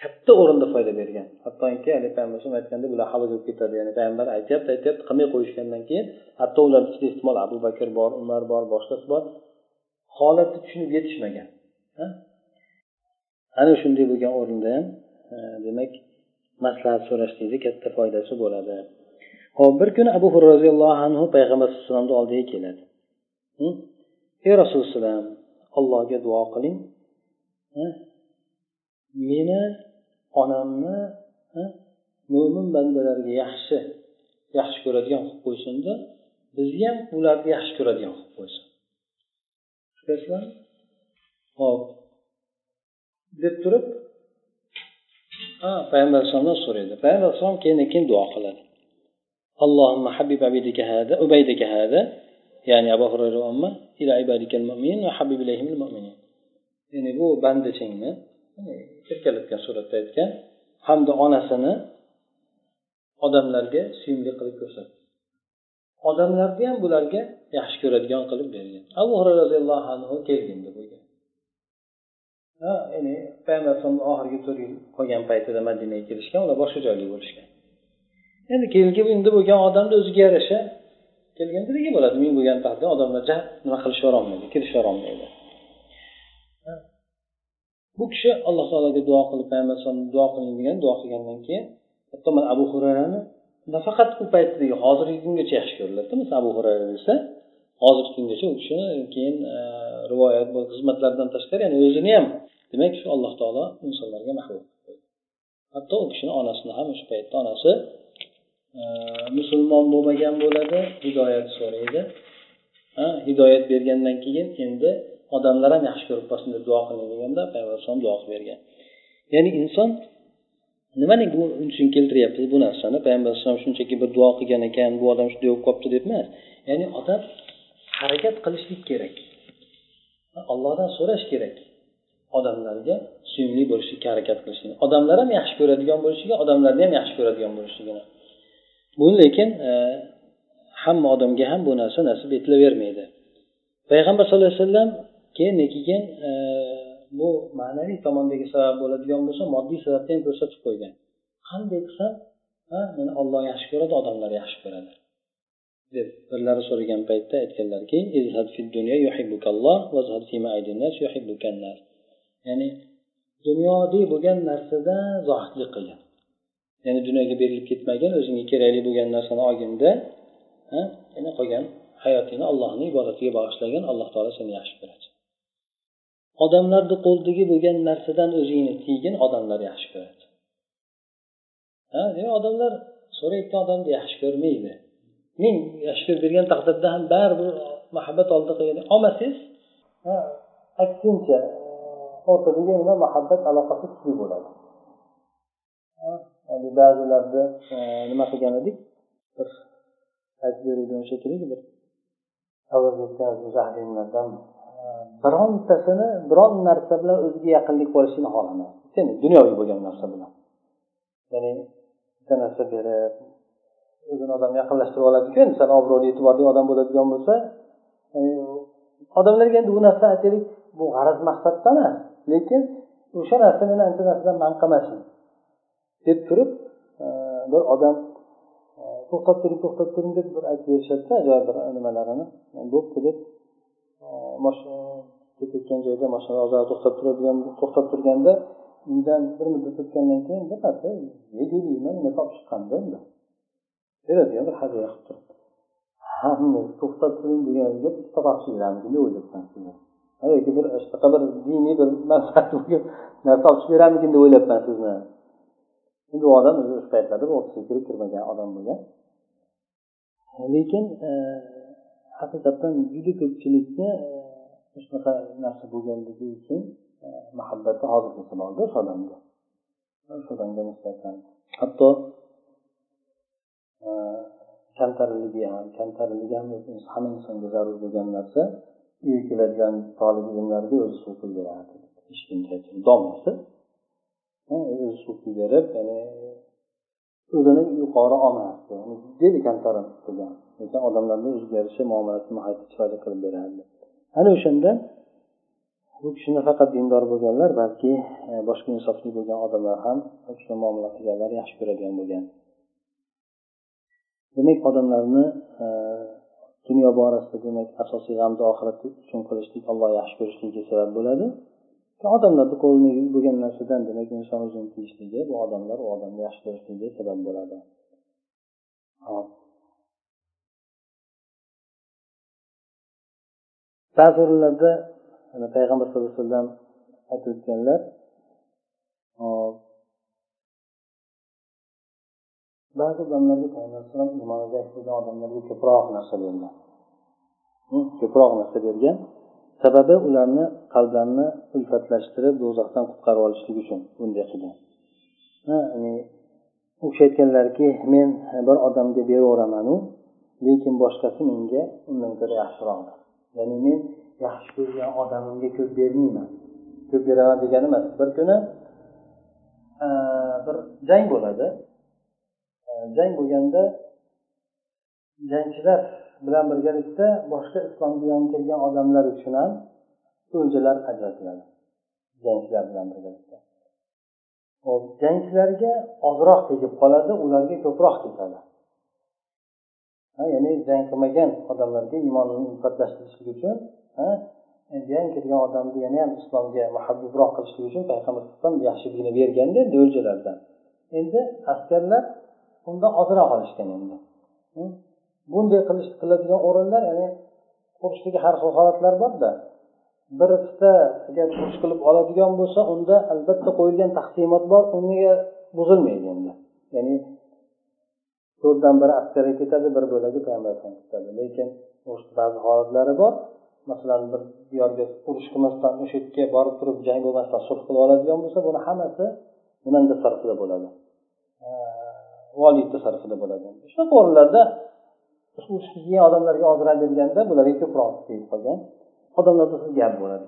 katta o'rinda foyda bergan. Hattoki haligi payg'ambar aytganda ular halok bo'lib ketadi. Ya'ni payg'ambar aytyapti aytyapti qilmay qo'yishgandan keyin hatto ular ichida ehtimol abu bakr bor umar bor boshqasi bor. Holatni tushunib yetishmagan. Ana shunday bo'lgan o'rinda ham demak maslahat so'rashlikni katta foydasi bo'ladi. Hop bir kuni abu hurra roziyallohu anhu payg'ambar alayhi vasallamni oldiga keladi. Ey rasululloh allohga duo qiling. Meni onamni mo'min bandalarga yaxshi yaxshi ko'radigan qilib qo'ysinda bizni ham ularni yaxshi ko'radigan qilib qo'ysin tushunyapsizlarmi hop deb turib ha payg'ambar alayhisalomdan so'raydi. Payg'ambar alayhisalom keyin keyin duo qiladi. Allohimma habib abidika hada ubaydika hada ya'ni abu hurayra omma ila ibadikal mu'minin va habib ilayhimil mu'minin. Ya'ni bu bandachangni erkalatgan suratda aytgan hamda onasini odamlarga suyumli qilib ko'rsatdi. Odamlarni ham bularga yaxshi ko'radigan qilib bergan. Abu hurayra roziyallohu anhu kelgindi bo'lgan ya'ni payg'ambar alayhisalomni oxirgi to'rt yil qolgan paytida madinaga kelishgan ular boshqa joyda bo'lishgan. Endi kelib endi bo'lgan odamni o'ziga yarasha kelganda bo'ladi men bo'lgan taqdirda odamlar nima qilishaverolmaydi kelishaverolmaydi bu kishi alloh taologa duo qilib payg'ambar alayhisalom duo qiling degan duo qilgandan keyin hatto mana abu hurayrani nafaqat u paytdagi hozirgi kungacha yaxshi ko'riladida masalan abu hurayra desa hozirgi kungacha u kishini keyin e, rivoyat xizmatlaridan tashqari ya'ni o'zini ham demak shu alloh taolo insonlarga mahbub hatto u kishini onasini ham o'sha paytda onasi e, musulmon bo'lmagan bo'ladi hidoyat so'raydi. Hidoyat bergandan keyin endi odamlar ham yaxshi ko'rib qolsin deb duo qiling deganda payg'ambar alayhisalom duo qilib bergan. Ya'ni inson nimani bu uchun keltiryapmiz bu narsani? Payg'ambar alayhisalom shunchaki bir duo qilgan ekan bu odam shunday bo'lib qolibdi deb emas. Ya'ni odam harakat qilishlik kerak. Ollohdan so'rash kerak odamlarga suyumli bo'lishlikka harakat qilishlik odamlar ham yaxshi ko'radigan bo'lishligi odamlarni ham yaxshi ko'radigan bo'lishligini. Bu lekin e, hamma odamga ham bu narsa nasib etilavermaydi. Payg'ambar sallallohu alayhi vasallam keyin keyin e, bu ma'naviy tomondagi sabab bo'ladigan bo'lsa moddiy sababni ham ko'rsatib qo'ygan. Qanday qilsam meni olloh yaxshi ko'radi odamlar yaxshi ko'radi. deb birlari so'ragan paytda aytganlarki ya'ni dunyoviy bo'lgan narsada zohidlik qilgin ya'ni dunyoga berilib ketmagin o'zingga kerakli bo'lgan narsani olginda yana qolgan hayotingni allohni ibodatiga bag'ishlagin alloh taolo seni yaxshi ko'radi. Odamlarni qo'lidagi bo'lgan narsadan o'zingni tiygin odamlar yaxshi ko'radi. Ha demak odamlar so'rayotgan odamni yaxshi ko'rmaydi. Ming yaxshi ko'rib bergan taqdirda ham baribir muhabbat oldida qilgan olmasangiz aksincha e, o'rtadagi nima muhabbat aloqasi kuchli bo'ladi. Ba'zilarni e, nima qilgan edik? Bir aytib beruvdim shekilli bir birontasini biron narsa bilan o'ziga yaqinlik bo'lishini xohlamasdi dunyoviy bo'lgan narsa bilan. Ya'ni bitta narsa berib o'zini odam yaqinlashtirib oladiku endi sal obro'li e'tiborli odam bo'ladigan bo'lsa e, odamlarga endi bu narsa aytaylik bu g'araz maqsadda emas lekin o'sha narsa meni ancha narsadan man qilmasin deb turib e, bir odam e, to'xtab turing to'xtab turing deb bir aytib berishadida ajoyib bir nimalarini bo'pti deb ketayotgan joyda mashina ozroq to'xtab turadigan to'xtab turganda undan bir muddat o'tgandan keyin bir narsa yeyman nima topib chiqqanda unda. Beradigan bir hadya qilib turib hamma to'xtab turing deganiga bitta topshirib beramikin deb o'ylabman yoki bir shunaqa bir diniy bir manfaati bo'lgan narsa olib chiqib beramikin deb o'ylabman sizni. Endi u odam o'zi o'sha paytlarda o'ttizga kirib kirmagan odam bo'lgan. Lekin eh, haqiqatdan juda ko'pchilikni eh, shunaqa narsa bo'lganligi uchun e, muhabbati hozirgi borda o'sha odamga. O'sha odamga nisbatan. Hatto e, kamtarligi ham kamtarligi ham hamma insonga zarur bo'lgan narsa uyga keladigan tolib ilmlarga o'zi suv quyib berardi domlasi o'zi suv quyib berib ya'ni o'zini yuqori olmasdi judayam kamtarin qilgan lekin odamlarni o'ziga yarasha muomalasi nihoyatda chiroyli qilib berardi. Ana o'shanda bu kishi nafaqat dindor bo'lganlar balki e, boshqa insofli bo'lgan odamlar ham u kishini muomala qilganlar yaxshi ko'radigan bo'lgan. Demak odamlarni e, dunyo borasida demak asosiy g'amni oxirat uchun qilishlik alloh yaxshi ko'rishligiga sabab bo'ladi. Odamlarni qo'lida bo'lgan narsadan demak inson o'zini tiyishligi bu odamlar u odamni yaxshi ko'rishligiga sabab bo'ladi. Ba'zi o'rinlarda payg'ambar sallallohu alayhi vasallam aytib o'tganlar ba'zi odamlarga payg'ambar alayhisalom iymoniga bo'lgan odamlarga ko'proq narsa bergan. Ko'proq narsa bergan. Sababi ularni qalblarini ulfatlashtirib do'zaxdan qutqarib olishlik uchun bunday qilgan. Ya'ni u kishi aytganlarki men bir odamga beraveramanu lekin boshqasi menga undan ko'ra yaxshiroqdir. Ya'ni men yaxshi ko'rgan odamimga ko'p bermayman. Ko'p beraman degani emas. Bir kuni e, bir jang bo'ladi. E, jang bo'lganda jangchilar bilan birgalikda boshqa islomga yangi kelgan odamlar uchun ham o'ljalar ajratiladi. Jangchilar bilan birgalikda. Hop jangchilarga ozroq tegib qoladi ularga ko'proq ketadi. Ya'ni jang qilmagan odamlarga iymonini ulfatlashtirishlik uchun jang yangi kirgan odamni yana ham islomga muhabbibroq qilishlik uchun payg'ambar alayhisalom yaxshiligini berganda endi o'ljalardan endi askarlar undan ozroq olishgan endi. Bunday qilish qiladigan o'rinlar ya'ni urushdagi har xil holatlar borda. Bir bitta agar urush qilib oladigan bo'lsa unda albatta qo'yilgan taqsimot bor unga buzilmaydi endi. Ya'ni to'rtdan biri askarga ketadi bir bo'lagi payg'ambar ketadi. Lekin ba'zi holatlari bor. Masalan bir diyorga urush qilmasdan o'sha yerga borib turib jang bo'lmasdan sulh qilib oladigan bo'lsa buni hammasi nimani tasarrufida bo'ladi. Voliy tasarrufida bo'ladi. Shunaqa o'rinlarda urushga kelgan odamlarga ozroq berganda bularga ko'proq tegib qolgan. Odamlarda gap bo'ladi.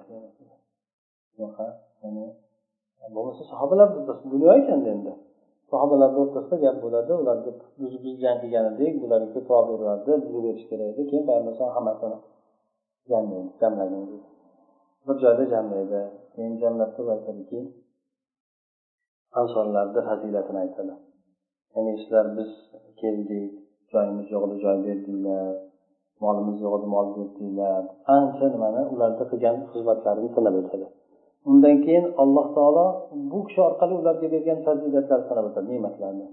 Bo'lmasa sahobalar dunyo ekanda endi. Sahobalarni o'rtasida gap bo'ladi ularga biz biz jang qilgan edik bularga ko'proq beryapti bizga berish kerak edi. Keyin payg'ambar alayhisalom hammasini jamlaydi jamlagin bir joyda jamlaydi. Keyin jamlab turib aytadiki ansorlarni fazilatini aytadi. Ya'ni sizlar biz keldik joyimiz yo'q edi joy berdinglar molimiz yo'q edi mol berdinglar. Ancha nimani ularni qilgan xizmatlarini sanab o'tadi. Undan keyin alloh taolo bu kishi orqali ularga bergan fazilatlarni sanab o'tadi ne'matlarni.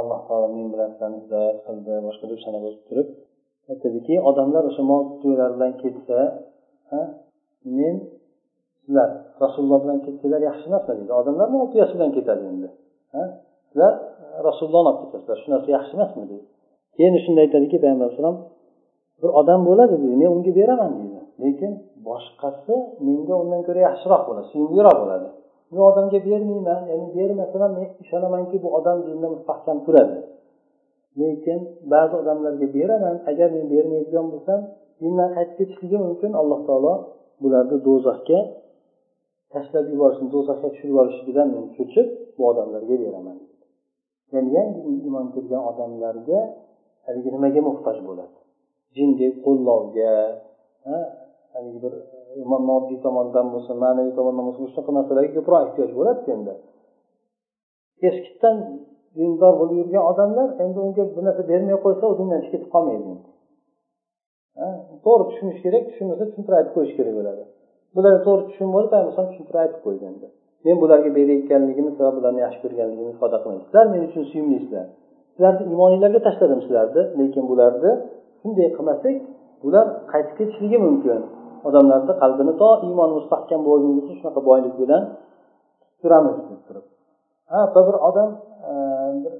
Alloh taolo men bilan sizlarni hidoyat qildi boshqa deb sanab o'tib turib aytadiki odamlar o'sha mol to'ylaridan ketsa men sizlar rasululloh bilan ketsanglar yaxshi emasmi deydi odamlar mol tuyasi bilan ketadi endi sizlar rasulullohni olib ketasizlar shu narsa yaxshi emasmi deydi keyin shunda aytadiki payg'ambar alayhisalom bir odam bo'ladi deydi men unga beraman deydi lekin boshqasi menga undan ko'ra yaxshiroq bo'ladi suyumliroq bo'ladi. Bu odamga bermayman ya'ni bermasam men ishonamanki bu odam dinda mustahkam turadi. Lekin ba'zi odamlarga beraman agar men bermaydigan bo'lsam dindan qaytib ketishligi mumkin alloh taolo bularni do'zaxga tashlab yuborishini do'zaxga tushirib yuborishligidan men cho'chib bu odamlarga beraman. Ya'ni yangi iymon kelgan odamlarga haligi nimaga muhtoj bo'ladi? Jindek qo'llovga haligi bir e, moddiy tomondan bo'lsin ma'naviy tomondan bo'lsin shunaqa narsalarga ko'proq ehtiyoj bo'ladi endi. Eskidan dindor bo'lib yurgan odamlar endi unga bir narsa bermay qo'ysa u dindan ketib qolmaydi to'g'ri tushunish kerak tushunmasa tushuntirib aytib qo'yish kerak bo'ladi. Bular to'g'ri tushunib bo'lib payg'ambar tushuntirib aytib qo'ydi endi. Men bularga berayotganligimni sabab bularni yaxshi ko'rganligimni ifoda qilaman sizlar men uchun suyumlisizlar sizlarni imoninglarga tashladim sizlarni lekin bularni shunday qilmasak bular qaytib ketishligi mumkin. Odamlarni qalbini to iymoni mustahkam bo'lgungacha shunaqa boylik bilan turamiz deb turib. Ha bir odam e, bir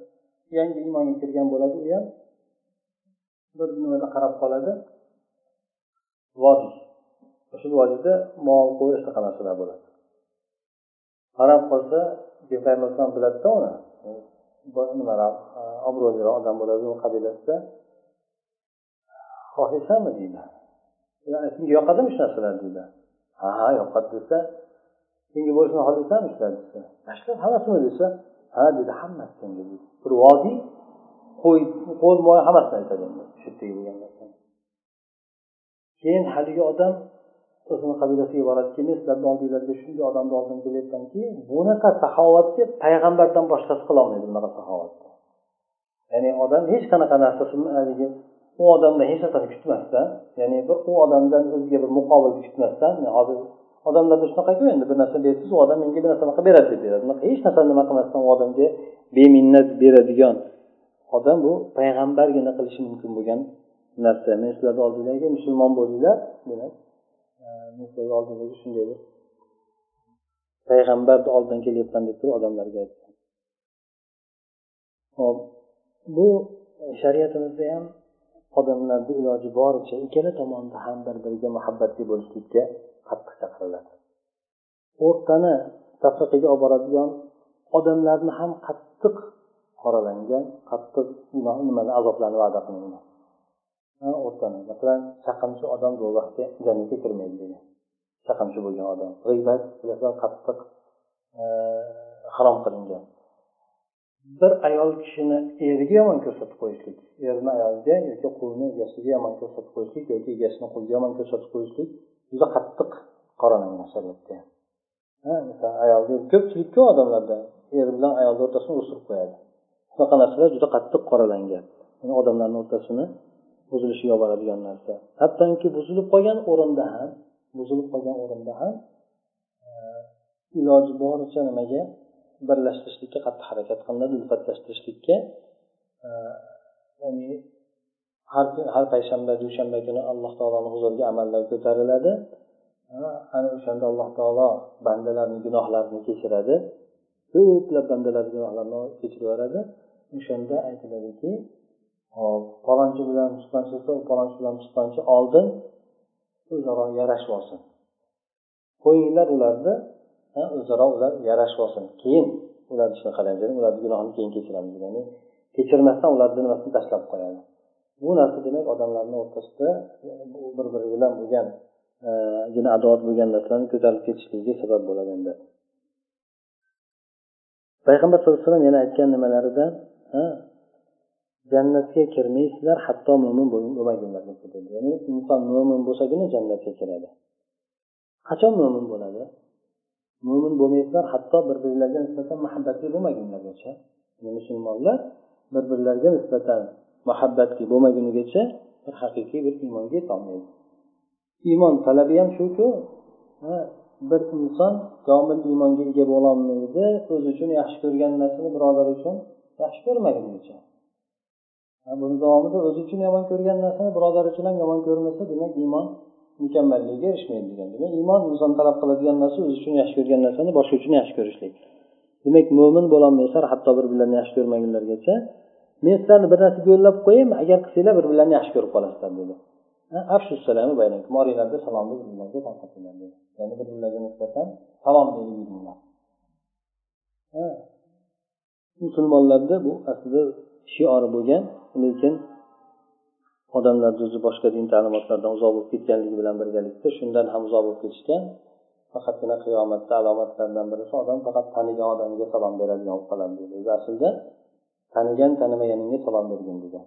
yangi iymonga kirgan bo'ladi u ham bir nimada qarab qoladi. Vodiy o'sha vodiyda mol qo'y shunaqa narsalar bo'ladi. Qarab qolsa payg'ambar alayhisalom biladida uni. Nimaroq e, obro'liroq odam bo'ladi u qabilasida xohlaysanmi deydi. Senga yoqadimi shu narsalar deydi ha ha yoqadi desa senga bo'lishini xohlaysanmi shular desa. Tashlab hammasini desa ha dedi hammasi senga deydi bir vodiy qo'y qo'l moy hammasini aytadi endi shu yerdagi bo'lgan narsani keyin haligi odam o'zini qabilasiga boradiki men sizlarni oldinglarga shunday odamni oldim kelyapmanki bunaqa saxovatni payg'ambardan boshqasi qilolmaydi bunaqa saxovatni. Ya'ni odam hech qanaqa narsasini haligi u odamdan hech narsani kutmasdan ya'ni bir u odamdan o'ziga bir muqobil kutmasdan hozir odamlarda shunaqaku endi bir narsa bersangiz u odam menga bir narsa qilib beradi deb beradi. Unaqa hech narsani nima qilmasdan u odamga beminnat beradigan odam bu payg'ambargina qilishi mumkin bo'lgan narsa. Men sizlarni oldinglarga musulmon bo'linglar demak e, men sizlarni oldinglarga shunday bir payg'ambarni oldidan kelyapman deb turib odamlarga aytgan hop bu shariatimizda ham odamlarni iloji boricha ikkala tomonda ham bir biriga muhabbatli bo'lishlikka qattiq chaqiriladi o'rtani tafriqaga olib boradigan odamlarni ham qattiq qoralangan qattiq nimalar azoblarni va'da qilingan. O'rtani masalan chaqimchi odam do'zaxga jannatga kirmaydi degan. Chaqimchi bo'lgan odam g'iybat qattiq e, harom qilingan. Bir ayol kishini eriga yomon ko'rsatib qo'yishlik erini ayoliga yoki qulni egasiga yomon ko'rsatib qo'yishlik yoki egasini quliga yomon ko'rsatib qo'yishlik juda qattiq qoralangan shariatda masalan ayolga ko'pchilikku odamlarda er bilan ayolni o'rtasini o'stirib qo'yadi. Shunaqa narsalar juda qattiq qoralangan. Odamlarni o'rtasini buzilishiga olib boradigan narsa. Hattoki buzilib qolgan o'rinda ham buzilib qolgan o'rinda ham e, iloji boricha nimaga birlashtirishlikka qattiq harakat qilinadi ulfatlashtirishlikka ya'ni har har payshanba dushanba kuni alloh taoloni huzuriga amallar ko'tariladi. Ana o'shanda alloh taolo bandalarni gunohlarini kechiradi. Ko'plab bandalarni gunohlarini kechirib yuboradi o'shanda aytiladiki hop palonchi bilan pistonchi palonchi bilan pistonchi oldin o'zaro yarashib olsin qo'yinglar ularni o'zaro ular yarashib olsin. Keyin ularni ishini qilamiz ya'ni ularni gunohini keyin kechiramiz ya'ni kechirmasdan ularni nimasini tashlab qo'yadi. Bu narsa demak odamlarni o'rtasida bir biri bilan bo'lgan e, gina adovat bo'lgan narsalarni ko'tarib ketishligiga sabab bo'ladi endi. Payg'ambar sallallohu alayhi vasallam yana aytgan nimalarida jannatga kirmaysizlar hatto mo'min bo'lmagunlargacha ya'ni inson mo'min bo'lsagina jannatga kiradi. Qachon mo'min bo'ladi? Mo'min bo'lmaysizlar hatto bir birlariga nisbatan muhabbatli bo'lmagunlargacha musulmonlar bir birlariga nisbatan muhabbatli bo'lmagunigacha bir haqiqiy bir iymonga yetolmaydi iymon talabi ham shuku bir inson komil iymonga ega bo'lolmaydi o'zi uchun yaxshi ko'rgan narsani birodar uchun yaxshi ko'rmagunicha buni davomida o'zi uchun yomon ko'rgan narsani birodar uchun ham yomon ko'rmasa demak iymon mukammalligiga erishmaydi degan demak iymon inson talab qiladigan narsa o'zi uchun yaxshi ko'rgan narsani boshqa uchun yaxshi ko'rishlik. Demak mo'min bo'lolmaysizlar hatto bir birlarini yaxshi ko'rmagunlargacha men sizlarni bir narsaga yo'llab qo'yayin agar qilsanglar bir birlarini yaxshi ko'rib qolasizlar dedi. Afsussalami oranglarda salomni bir birlarga tarqatinglar dedi. Ya'ni bir birlarga nisbatan salom berib yuringlar musulmonlarda bu aslida shiori bo'lgan lekin odamlarni o'zi boshqa din ta'limotlaridan uzoq bo'lib ketganligi bilan birgalikda shundan ham uzoq bo'lib ketishgan faqatgina qiyomatda alomatlaridan birisi odam faqat tanigan odamiga salom beradigan bo'lib qoladi deydi o'zi aslida tanigan tanimaganingga salom bergin degan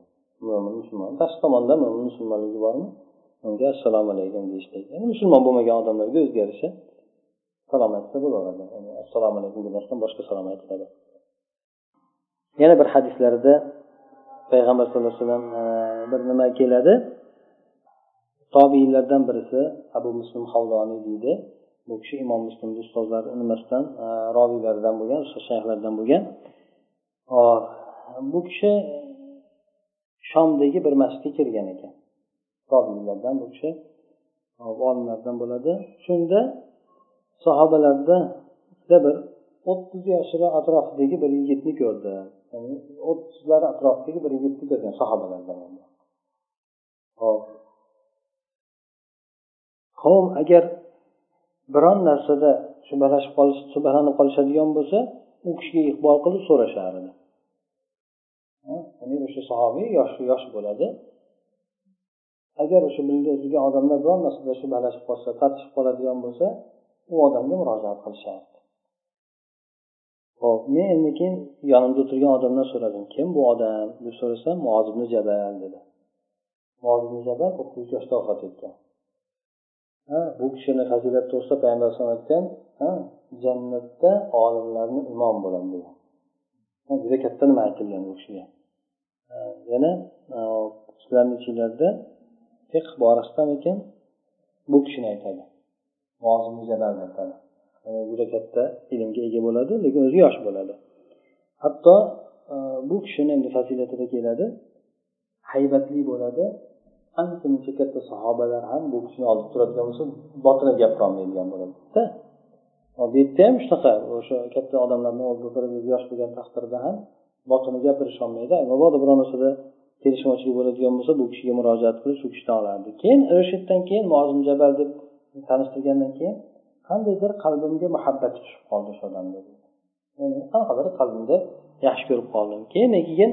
mo'min musulmon tashqi tomonda mo'min musulmonligi bormi? Unga assalomu alaykum deyishlik ya'ni musulmon bo'lmagan odamlarga o'ziga yarasha salom aytsa bo'laveradi assalomu alaykum demasdan boshqa salom aytiladi. Yana bir hadislarida payg'ambar sallallohu alayhi vasallam bir nima keladi? Tobiylardan birisi abu muslim havloniy deydi. Bu kishi imom muslimni ustozlari nimasidan e, roviylaridan bo'lgan shayxlardan bo'lgan. Hop bu kishi shomdagi bir masjidga kirgan ekan. Robiylardan bu kishi olimlardan bo'ladi. Shunda sahobalarda bir o'ttiz yoshini atrofidagi bir yigitni ko'rdi. Ya'ni o'ttizlari atrofidagi bir yigitni ko'rgan sahobalardan hop. Qavm agar biron narsada shubhalashib qolish shubhalanib qolishadigan bo'lsa u kishiga iqbol qilib so'rashardi. Ya'ni o'sha sahobiy yosh yosh bo'ladi. Agar o'sha bildirgan odamlar biron narsada shubhalashib qolsa tortishib qoladigan bo'lsa u odamga murojaat qilishadi ho'p men endi keyin yonimda o'tirgan odamdan so'radim. Kim bu odam? deb so'rasam muoz ibn jabal dedi. Muoz ibn jabal to'qqiz yoshda vafot etgan ha bu kishini fazilati to'g'risida payg'ambar alayhisalom aytgan jannatda olimlarni imom bo'ladi degan juda katta nima aytilgan bu kishiga? Yana sizlarni ichinglarda fiq ekan, bu kishini aytadi. Muoz ibn jabalni aytadi. Э, juda katta ilmga ega bo'ladi lekin o'zi yosh bo'ladi. Hatto e, bu kishini endi fazilatida keladi haybatli bo'ladi. Ancha muncha katta sahobalar ham bu kishini oldida turadigan bo'lsa botilib gapirolmaydigan bo'ladida bu yerda ham shunaqa o'sha katta odamlarni oldida turib yosh bo'lgan taqdirda ham botini gapirisholmaydi. Mabodo biror narsada kelishmovchilik bo'ladigan bo'lsa bu kishiga murojaat qilib shu kishidan olardi. Keyin o'sha yerdan keyin mozim jabal deb tanishtirgandan keyin qandaydir qalbimga muhabbati tushib qoldi shu odamga ya'ni qanaqadir qalbimda yaxshi ko'rib qoldim. Keyin keyin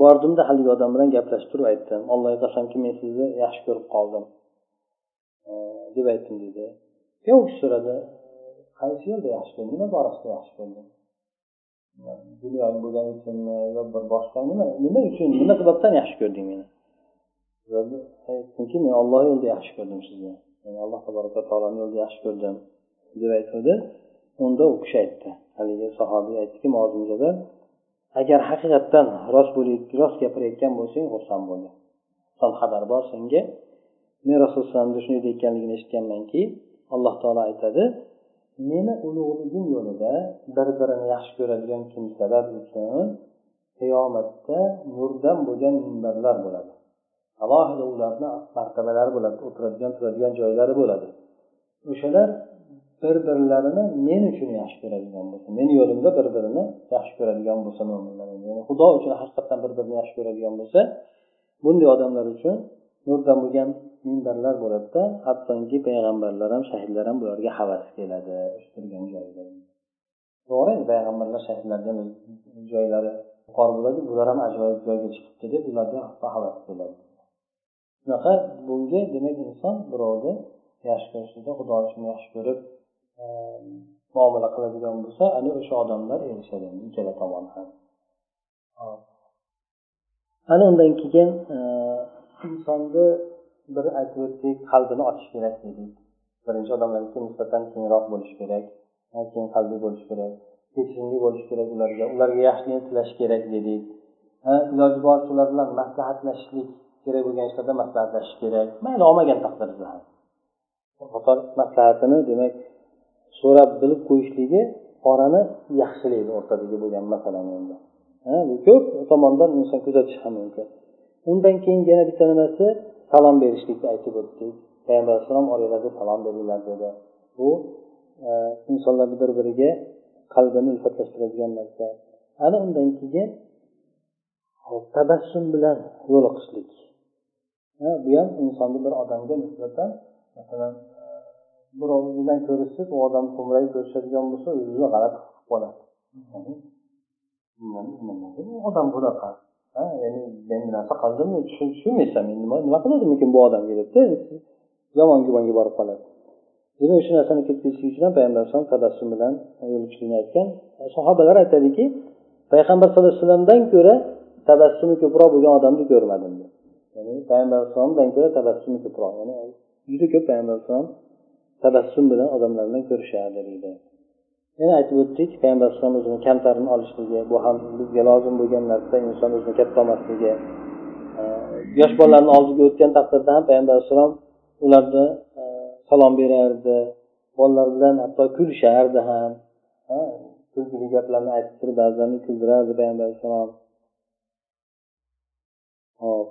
bordimda haligi odam bilan gaplashib turib aytdim. Allohga qasamki men sizni yaxshi ko'rib qoldim. Deb aytdim dedi. Keyin u kishi so'radi qaysi yo'lda yaxshi ko'rding nima borasida yaxshi ko'rding dunyo bo'lgani uchunmi yo bir boshqa nima nima uchun nima sababdan yaxshi ko'rding meni? Aytdimki men olloh yo'lida yaxshi ko'rdim sizni. Yani alloh tabaraka taoloni yo'lida yaxshi ko'rdim deb aytuvdi. Unda u kishi aytdi. Haligi sahobiy aytdiki agar haqiqatdan rost rost gapirayotgan bo'lsang xursand bo'lgin son xabar bor senga. Men rasulullohni shunday deyotganligini eshitganmanki alloh taolo aytadi meni ulug'ligim yo'lida bir birini yaxshi ko'radigan kimsalar uchun qiyomatda nurdan bo'lgan minbarlar bo'ladi. Alohida ularni martabalari bo'ladi o'tiradigan turadigan joylari bo'ladi. O'shalar bir birlarini men uchun yaxshi ko'radigan bo'lsa meni yo'limda bir birini yaxshi ko'radigan bo'lsa mo'minlar ya'ni xudo uchun haqiqatdan bir birini yaxshi ko'radigan bo'lsa bunday odamlar uchun nurdan bo'lgan minbarlar bo'ladida hattoki payg'ambarlar ham shahidlar ham bularga havas keladi turgan joyida to'g'ri endi payg'ambarlar shahidlarni joylari yuqori bo'ladi bular ham ajoyib joyga chiqibdi deb ularga havas keladi shunaqa bunga demak inson birovni yaxshi ko'rishlikda xudo uchun yaxshi ko'rib ehm, muomala qiladigan bo'lsa ana o'sha odamlar erishadi ikkala tomon ham. Ana undan keyin ehm, insonni bir aytib o'tdik qalbini ochish kerak dedik birinchi odamlarga nisbatan kengroq bo'lishi kerak keng qalbi bo'lishi kerak kechirimli bo'lish kerak ularga ularga yaxshilikni tilash kerak dedik iloji boricha ular bilan maslahatlashishlik kerak bo'lgan ishlarda maslahatlashish kerak. Mayli olmagan taqdirda ham. Qator maslahatini demak so'rab bilib qo'yishligi orani yaxshilaydi o'rtadagi bo'lgan masalani endi. Bu ko'p tomondan inson kuzatish ham mumkin. Undan keyin yana bitta nimasi? Salom berishlikni aytib o'tdik. Payg'ambar alayhissalom oranglarda salom beringlar dedi. Bu e, insonlarni bir biriga qalbini ulfatlashtiradigan narsa. Ana undan keyin tabassum bilan yo'liqishlik bu ham insonni bir odamga nisbatan masalan e, bilan ko'rishsiz u odam xo'mrayib ko'rishadigan bo'lsa o'zini g'alati qilib qoladi. Odam bunaqa. Ya'ni men narsa qildimmi tushunmaysan men nima nima qiluvdimikin bu odamga debda yomon gumonga borib qoladi. Demak o'sha narsani ketkazish uchun ham payg'ambar alayhisalom tabassum bilan yo'l aytgan. E, sahobalar aytadiki payg'ambar sallallohu alayhi vasallamdan ko'ra tabassumi ko'proq bo'lgan odamni ko'rmadim ya'ni payg'ambar alayhissalomdan ko'ra tabassum ko'proq. Ya'ni juda ko'p payg'ambar alayhissalom tabassum bilan odamlar bilan ko'rishardi deydi. Yana aytib o'tdik payg'ambar alayhisalom o'zini kamtarini olishligi bu ham bizga lozim bo'lgan narsa inson o'zini katta olmasligi. Yosh bolalarni oldiga o'tgan taqdirda ham payg'ambar alayhissalom ularni salom berardi. Bolalar bilan hatto kulishardi ham. Kulgili gaplarni aytib turib ba'zilarini kuldirardi payg'ambar alayhissalom hop.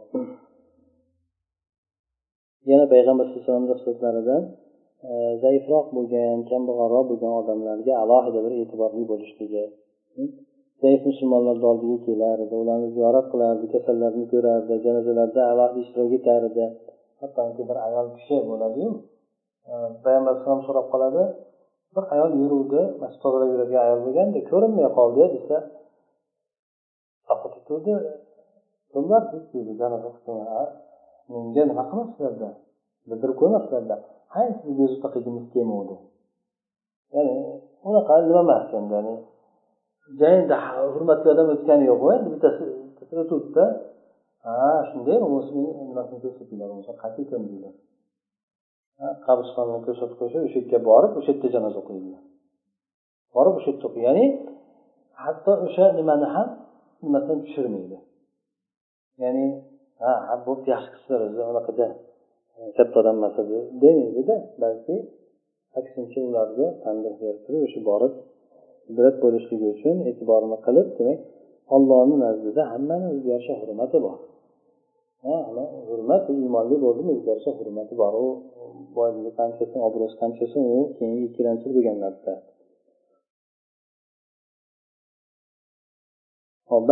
Yana payg'ambar sallallohu alayhi so'zlaridan e, zaifroq bo'lgan kambag'alroq bo'lgan odamlarga alohida bir e'tiborli bo'lishligi. Zaif musulmonlarni oldiga kelardi ularni ziyorat qilardi kasallarni ko'rardi janozalarda alohida ishtirok etardi. Hattoki bir ayol kishi bo'ladiyu e, payg'ambar alayhisalom so'rab qoladi bir ayol yuruvdi masjid tozalab yuradigan ayol bo'lganda ko'rinmay qoldi desa kimlar deydi janoza menga nima qilmasizlarda bildirib qo'ymasizlarda hay siz bezovta kelmovdi ya'ni unaqa nima emas endi ya'ni jayda hurmatli odam o'tgani yo'q endi bittasi o'tuvdida ha shunday nimasini ko'rsatinglar bo'lmasa qayerga ko'mdinglar qabristonni ko'rsatib qo'ysa o'sha yerga borib o'sha yerda janoza o'qiydilar. Borib o'sha yerda o'qiy ya'ni hatto o'sha nimani ham nimasidan tushirmaydi. Ya'ni ha bo'pti yaxshi qilibsizlar o'zi unaqada e, katta odam emas edi demaydida balki aksincha ularga tanbeh berib turib o'sha borib ibrat bo'lishligi uchun e'tiborini qilib demak ollohni nazdida hammani o'ziga yarasha hurmati bor. Hurmat iymonli bo'ldimi o'ziga yarasha hurmati bor. U boyligi qanchasin obro'si qanchasin u keyingi ikkilamchi bo'lgan narsa.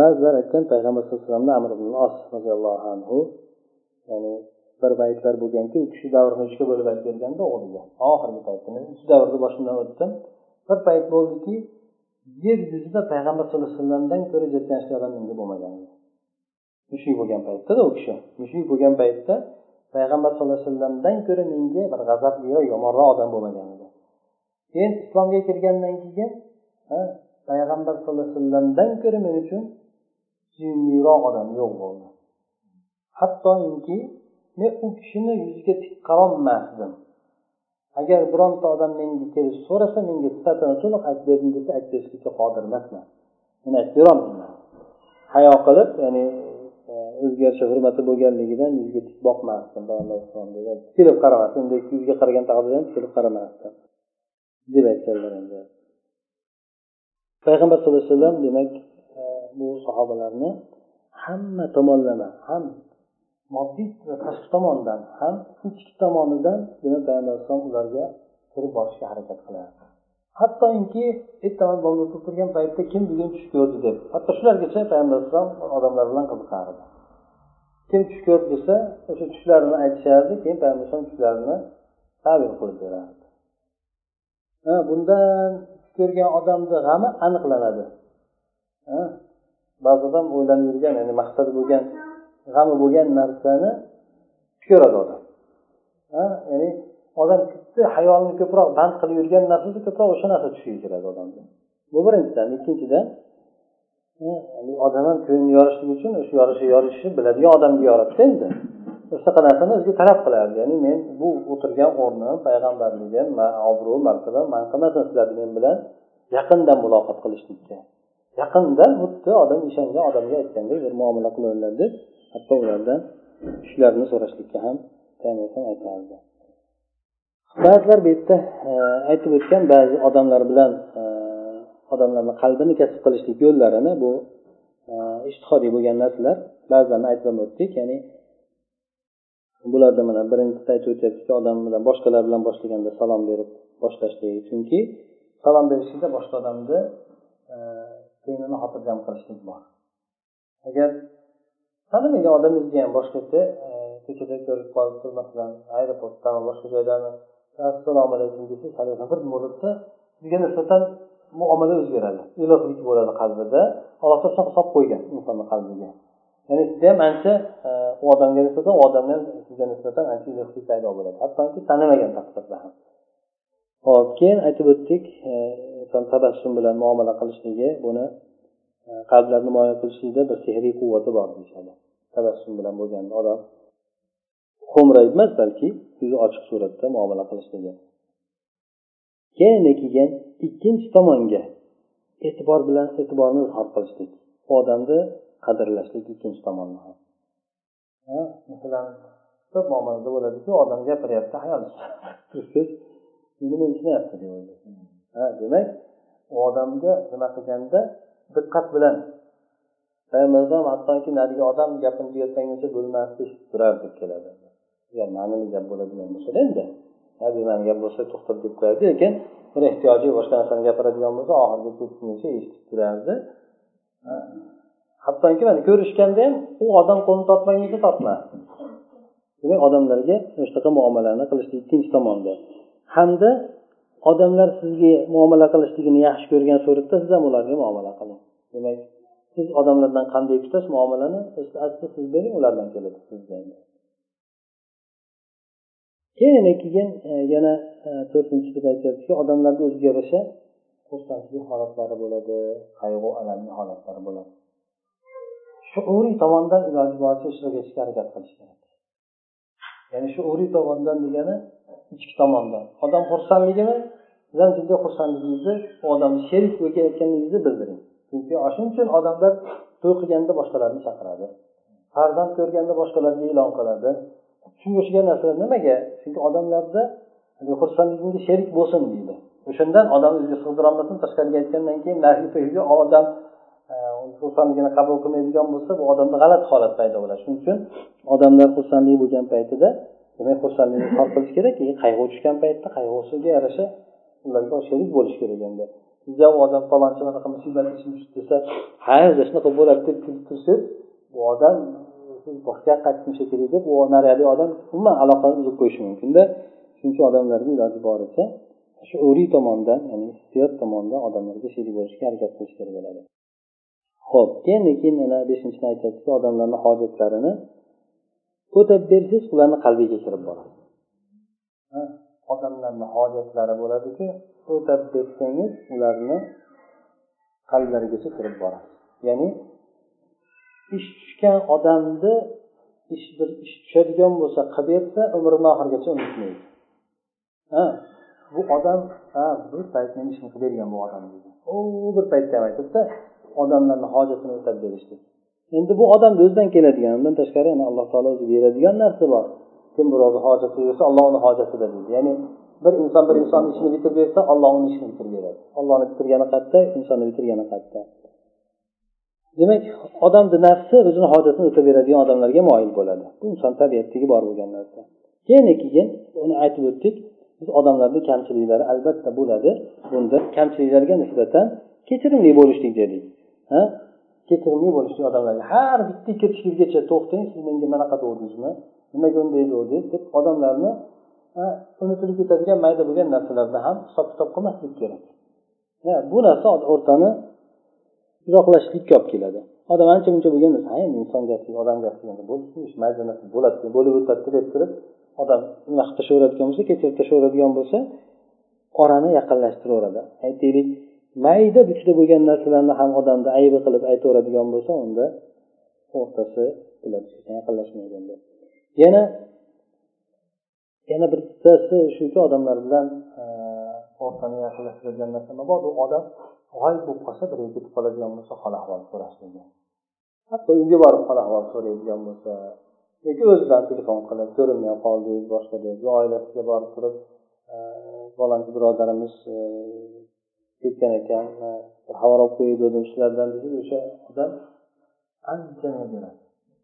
Ba'zilar aytgan payg'ambar sallallohu alayhi vasallamni amr ibn os roziyallohu anhu ya'ni bir paytlar bo'lganki u kishi davrini uchga bo'lib aytganda o'g'liga oxirgi paytda men uch davrni boshidan o'tdim. Bir payt bo'ldiki yer yuzida payg'ambar sallallohu alayhi vasallamdan ko'ra jirkanchli odam menga bo'lmagan mushuk bo'lgan paytdada u kishi. Mushuk bo'lgan paytda payg'ambar sallallohu alayhi vasallamdan ko'ra menga bir g'azabli yomonroq odam bo'lmagan edi. Keyin islomga kirgandan keyin payg'ambar sallallohu alayhi vasallamdan ko'ra men uchun suyimliroq odam yo'q bo'ldi. Hattoki men u kishini yuziga tik qarolmasdim. Agar bironta odam menga kelib so'rasa menga sifatini to'liq aytib berdim desa aytib berishlikka qodir emasman. Men aytib berolmayman hayo qilib ya'ni e, o'ziga yarasha hurmati bo'lganligidan yuziga tik boqmasdim tikilib qaramasdim yuzga qaragan taqdirda ham tikilib qaramasdim deb aytganlar endi. Payg'ambar sallallohu alayhi vasallam demak e, bu sahobalarni hamma tomonlama ham moddiy va tashqi tomondan ham ichki tomonidan demak payg'ambar alayhisalom ularga kirib borishga harakat qilardi. Hattoki ertaman bomba turgan paytda kim bugun tush ko'rdi deb hatto shulargacha payg'ambar alayhisalom odamlar bilan qiziqardi. Kim tush ko'rdi desa o'sha tushlarini aytishardi keyin payg'ambar alayhisalom tushlarini tabir qilib berardi. Bundan ko'rgan odamni g'ami aniqlanadi. Ba'zi odam o'ylanib yurgan ya'ni maqsadi bo'lgan g'ami bo'lgan narsani ko'radi odam. Ya'ni odam bitta hayolini ko'proq band qilib yurgan narsasi ko'proq o'sha narsa tushiga kiradi odamga. Bu birinchidan. Ikkinchidan odam ham ko'ngli yorishlik uchun o'sha yorishi yorishishni biladigan odamga yoradida endi. Shunaqa narsani o'ziga talab qilardi ya'ni men bu o'tirgan o'rnim payg'ambarligim obro' martaba man qilmasin sizlarni men bilan yaqindan muloqot qilishlikka. Yaqindan xuddi odam ishongan odamga aytgandek bir muomala qilaveradi deb hatto ulardan shularni so'rashlikka ham aytardi. Ba'zilar bu yerda e, aytib o'tgan ba'zi odamlar bilan e, odamlarni qalbini kasb qilishlik yo'llarini bu e, ishtihodiy bo'lgan narsalar ba'zilarini aytib o'tdik. Ya'ni bularda mana birinchisida aytib o'tyaptiki odam bilan boshqalar bilan boshlaganda salom berib boshlashlik chunki salom berishlikda boshqa odamni e, ko'nglini xotirjam qilishlik bor. Agar tanimagan odamingizni ham boshqacha e, ko'chada ko'rib qolibsiz masalan aeroportda boshqa joydami assalomu alaykum desa haligi bir murodda sizga nisbatan muomala o'zgaradi. Ilohlik bo'ladi qalbida alloh taolo shunaqa solib qo'ygan insonni qalbiga. Ya'ni sizda ham ancha e, u odamga nisbatan u odamni ham sizga nisbatan ancha iliqlik paydo bo'ladi. Hattoki tanimagan taqdirda ham. Hop keyin aytib o'tdik e, inson tabassum bilan muomala qilishligi buni e, qalblar qalblarni moyil qilishlikda bir sehriy quvvati bor deyishadi tabassum bilan bo'lganda odam xo'mrayib emas balki yuzi ochiq suratda muomala qilishligi. Yana kelgan ikkinchi tomonga e'tibor bilan e'tiborni izhor qilishlik. U odamni qadrlashlik ikkinchi tomonni ham masalan ko'p muomalada bo'ladiki odam gapiryapti hayol tursiz *laughs* meni mensimayapti deb ha demak u odamga nima qilganda diqqat bilan payg'ambar hattoki narigi odam gapini tugatmaguncha bo'lmasdi eshitib turar deb keladi. Agar ma'nili gap bo'ladigan bo'lsada endi bema'ni gap bo'lsa to'xtab deb qo'yadi lekin bir ehtiyoji boshqa narsani gapiradigan bo'lsa oxiriga ketguncha eshitib turardi. Hattoki mana ko'rishganda ham u odam qo'lini tortmaguncha tortmasdi demak odamlarga shunaqa muomalani qilishlik ikkinchi tomonda. Hamda odamlar sizga muomala qilishligini yaxshi ko'rgan suratda siz ham ularga muomala qiling. Demak siz odamlardan qanday kutasiz muomalani asli siz bering ulardan keladi sizga keyin keyin e, yana e, to'rtinchisida aytyaptiki odamlarni o'ziga yarasha xursandchilik holatlari bo'ladi qayg'u alamli holatlari bo'ladi. Shuuriy tomondan iloji boricha ishtirok etishga harakat qilish kerak. Ya'ni shuuriy tomondan degani ichki tomondan. Odam xursandligini siz ham xursandligingizni u odamni sherik bo'layotganligingizni bildiring. Chunki shuning uchun odamlar to'y qilganda boshqalarni chaqiradi. Farzand ko'rganda boshqalarga e'lon qiladi. Shunga o'xshagan narsalar nimaga? Chunki odamlarda xursandligimga sherik bo'lsin deydi. O'shandan odam o'ziga sig'dirolmasin tashqariga aytgandan keyin odam xursandligini qabul qilmaydigan bo'lsa bu odamda g'alati holat paydo bo'ladi. Shuning uchun odamlar xursandlik bo'lgan paytida demak xursandlikni izhor qilish kerak keyin qayg'u tushgan paytda qayg'usiga yarasha ularga sherik bo'lish kerak endi. Sizga u odam falonchi anaqa musibat ishim tushdi desa ha shunaqa bo'ladi deb kulib tursangiz bu odam boshqa yoqqa aytishim kerak deb u nariyadagi odam umuman aloqani uzib qo'yishi mumkinda shuning uchun odamlarga iloji boricha shuuriy tomondan ya'ni hissiyot tomondan odamlarga sherik bo'lishga harakat qilish kerak bo'ladi. Ho'p keyin keyin yana beshinchini aytyaptiki odamlarni hojatlarini o'tab bersangiz ularni qalbiga kirib boradi. Odamlarni hojatlari bo'ladiku o'tab bersangiz ularni qalblarigacha kirib boradi ya'ni ish tushgan odamni ish bir ish tushadigan bo'lsa qilib bersa umrini oxirigacha unutmaydi. Ha bu odam ha bir payt meni ishimni qilib bergan bu odam deydi u bir paytda ham aytadida odamlarni hojatini o'tab berishlik endi bu odamni o'zidan keladigan undan tashqari yana alloh taolo o'zi beradigan narsa bor. Kim birovni hojatini bersa olloh uni hojatida deydi. Ya'ni bir inson bir insonni ishini bitirib bersa olloh uni ishini bitirib beradi. Ollohni bitirgani qayerda insonni bitirgani qayerda demak odamni nafsi o'zini hojatini o'tab beradigan odamlarga moyil bo'ladi. Bu inson tabiatdagi bor bo'lgan narsa. Keyin keyin uni aytib o'tdik. Biz odamlarni kamchiliklari albatta bo'ladi. Bunda kamchiliklarga nisbatan kechirimli bo'lishlik dedik. Ha? Kechirimli bo'lishlik odamlarga. Har bitta ikki to'xtang siz menga manaqa degdingizmi nimaga unday degandingiz deb odamlarni unutilib ketadigan mayda bo'lgan narsalarda ham hisob kitob qilmaslik kerak bu narsa o'rtani uzoqlashishlikka olib keladi. Odam ancha muncha bo'lgan narsa endi inson gapi odam gapi mayda narsa bo'ladi bo'lib o'tadi deb turib odam nima qilib tashlayveradigan bo'lsa kechirib tashlayveradigan bo'lsa orani yaqinlashtiraveradi aytaylik mayda buchda bo'lgan narsalarni ham odamni aybi qilib aytaveradigan bo'lsa unda o'rtasi yaqinlashmaydi yana yana bittasi shuki odamlar bilan e, o'rtani yaqinlashtiradigan narsa mabodo odam g'oyib bo'lib qolsa bir ketib qoladigan bo'lsa hol ahvol so'rashligi hatto uyga borib hol ahvol so'raydigan bo'lsa yoki o'zidan telefon qilib ko'rinmay qoldik boshqa deb yo oilasiga borib turib e, falonchi birodarimiz e, ketgan ekan xabar olib qo'yay dedim shulardan desa o'sha odam ancha beradi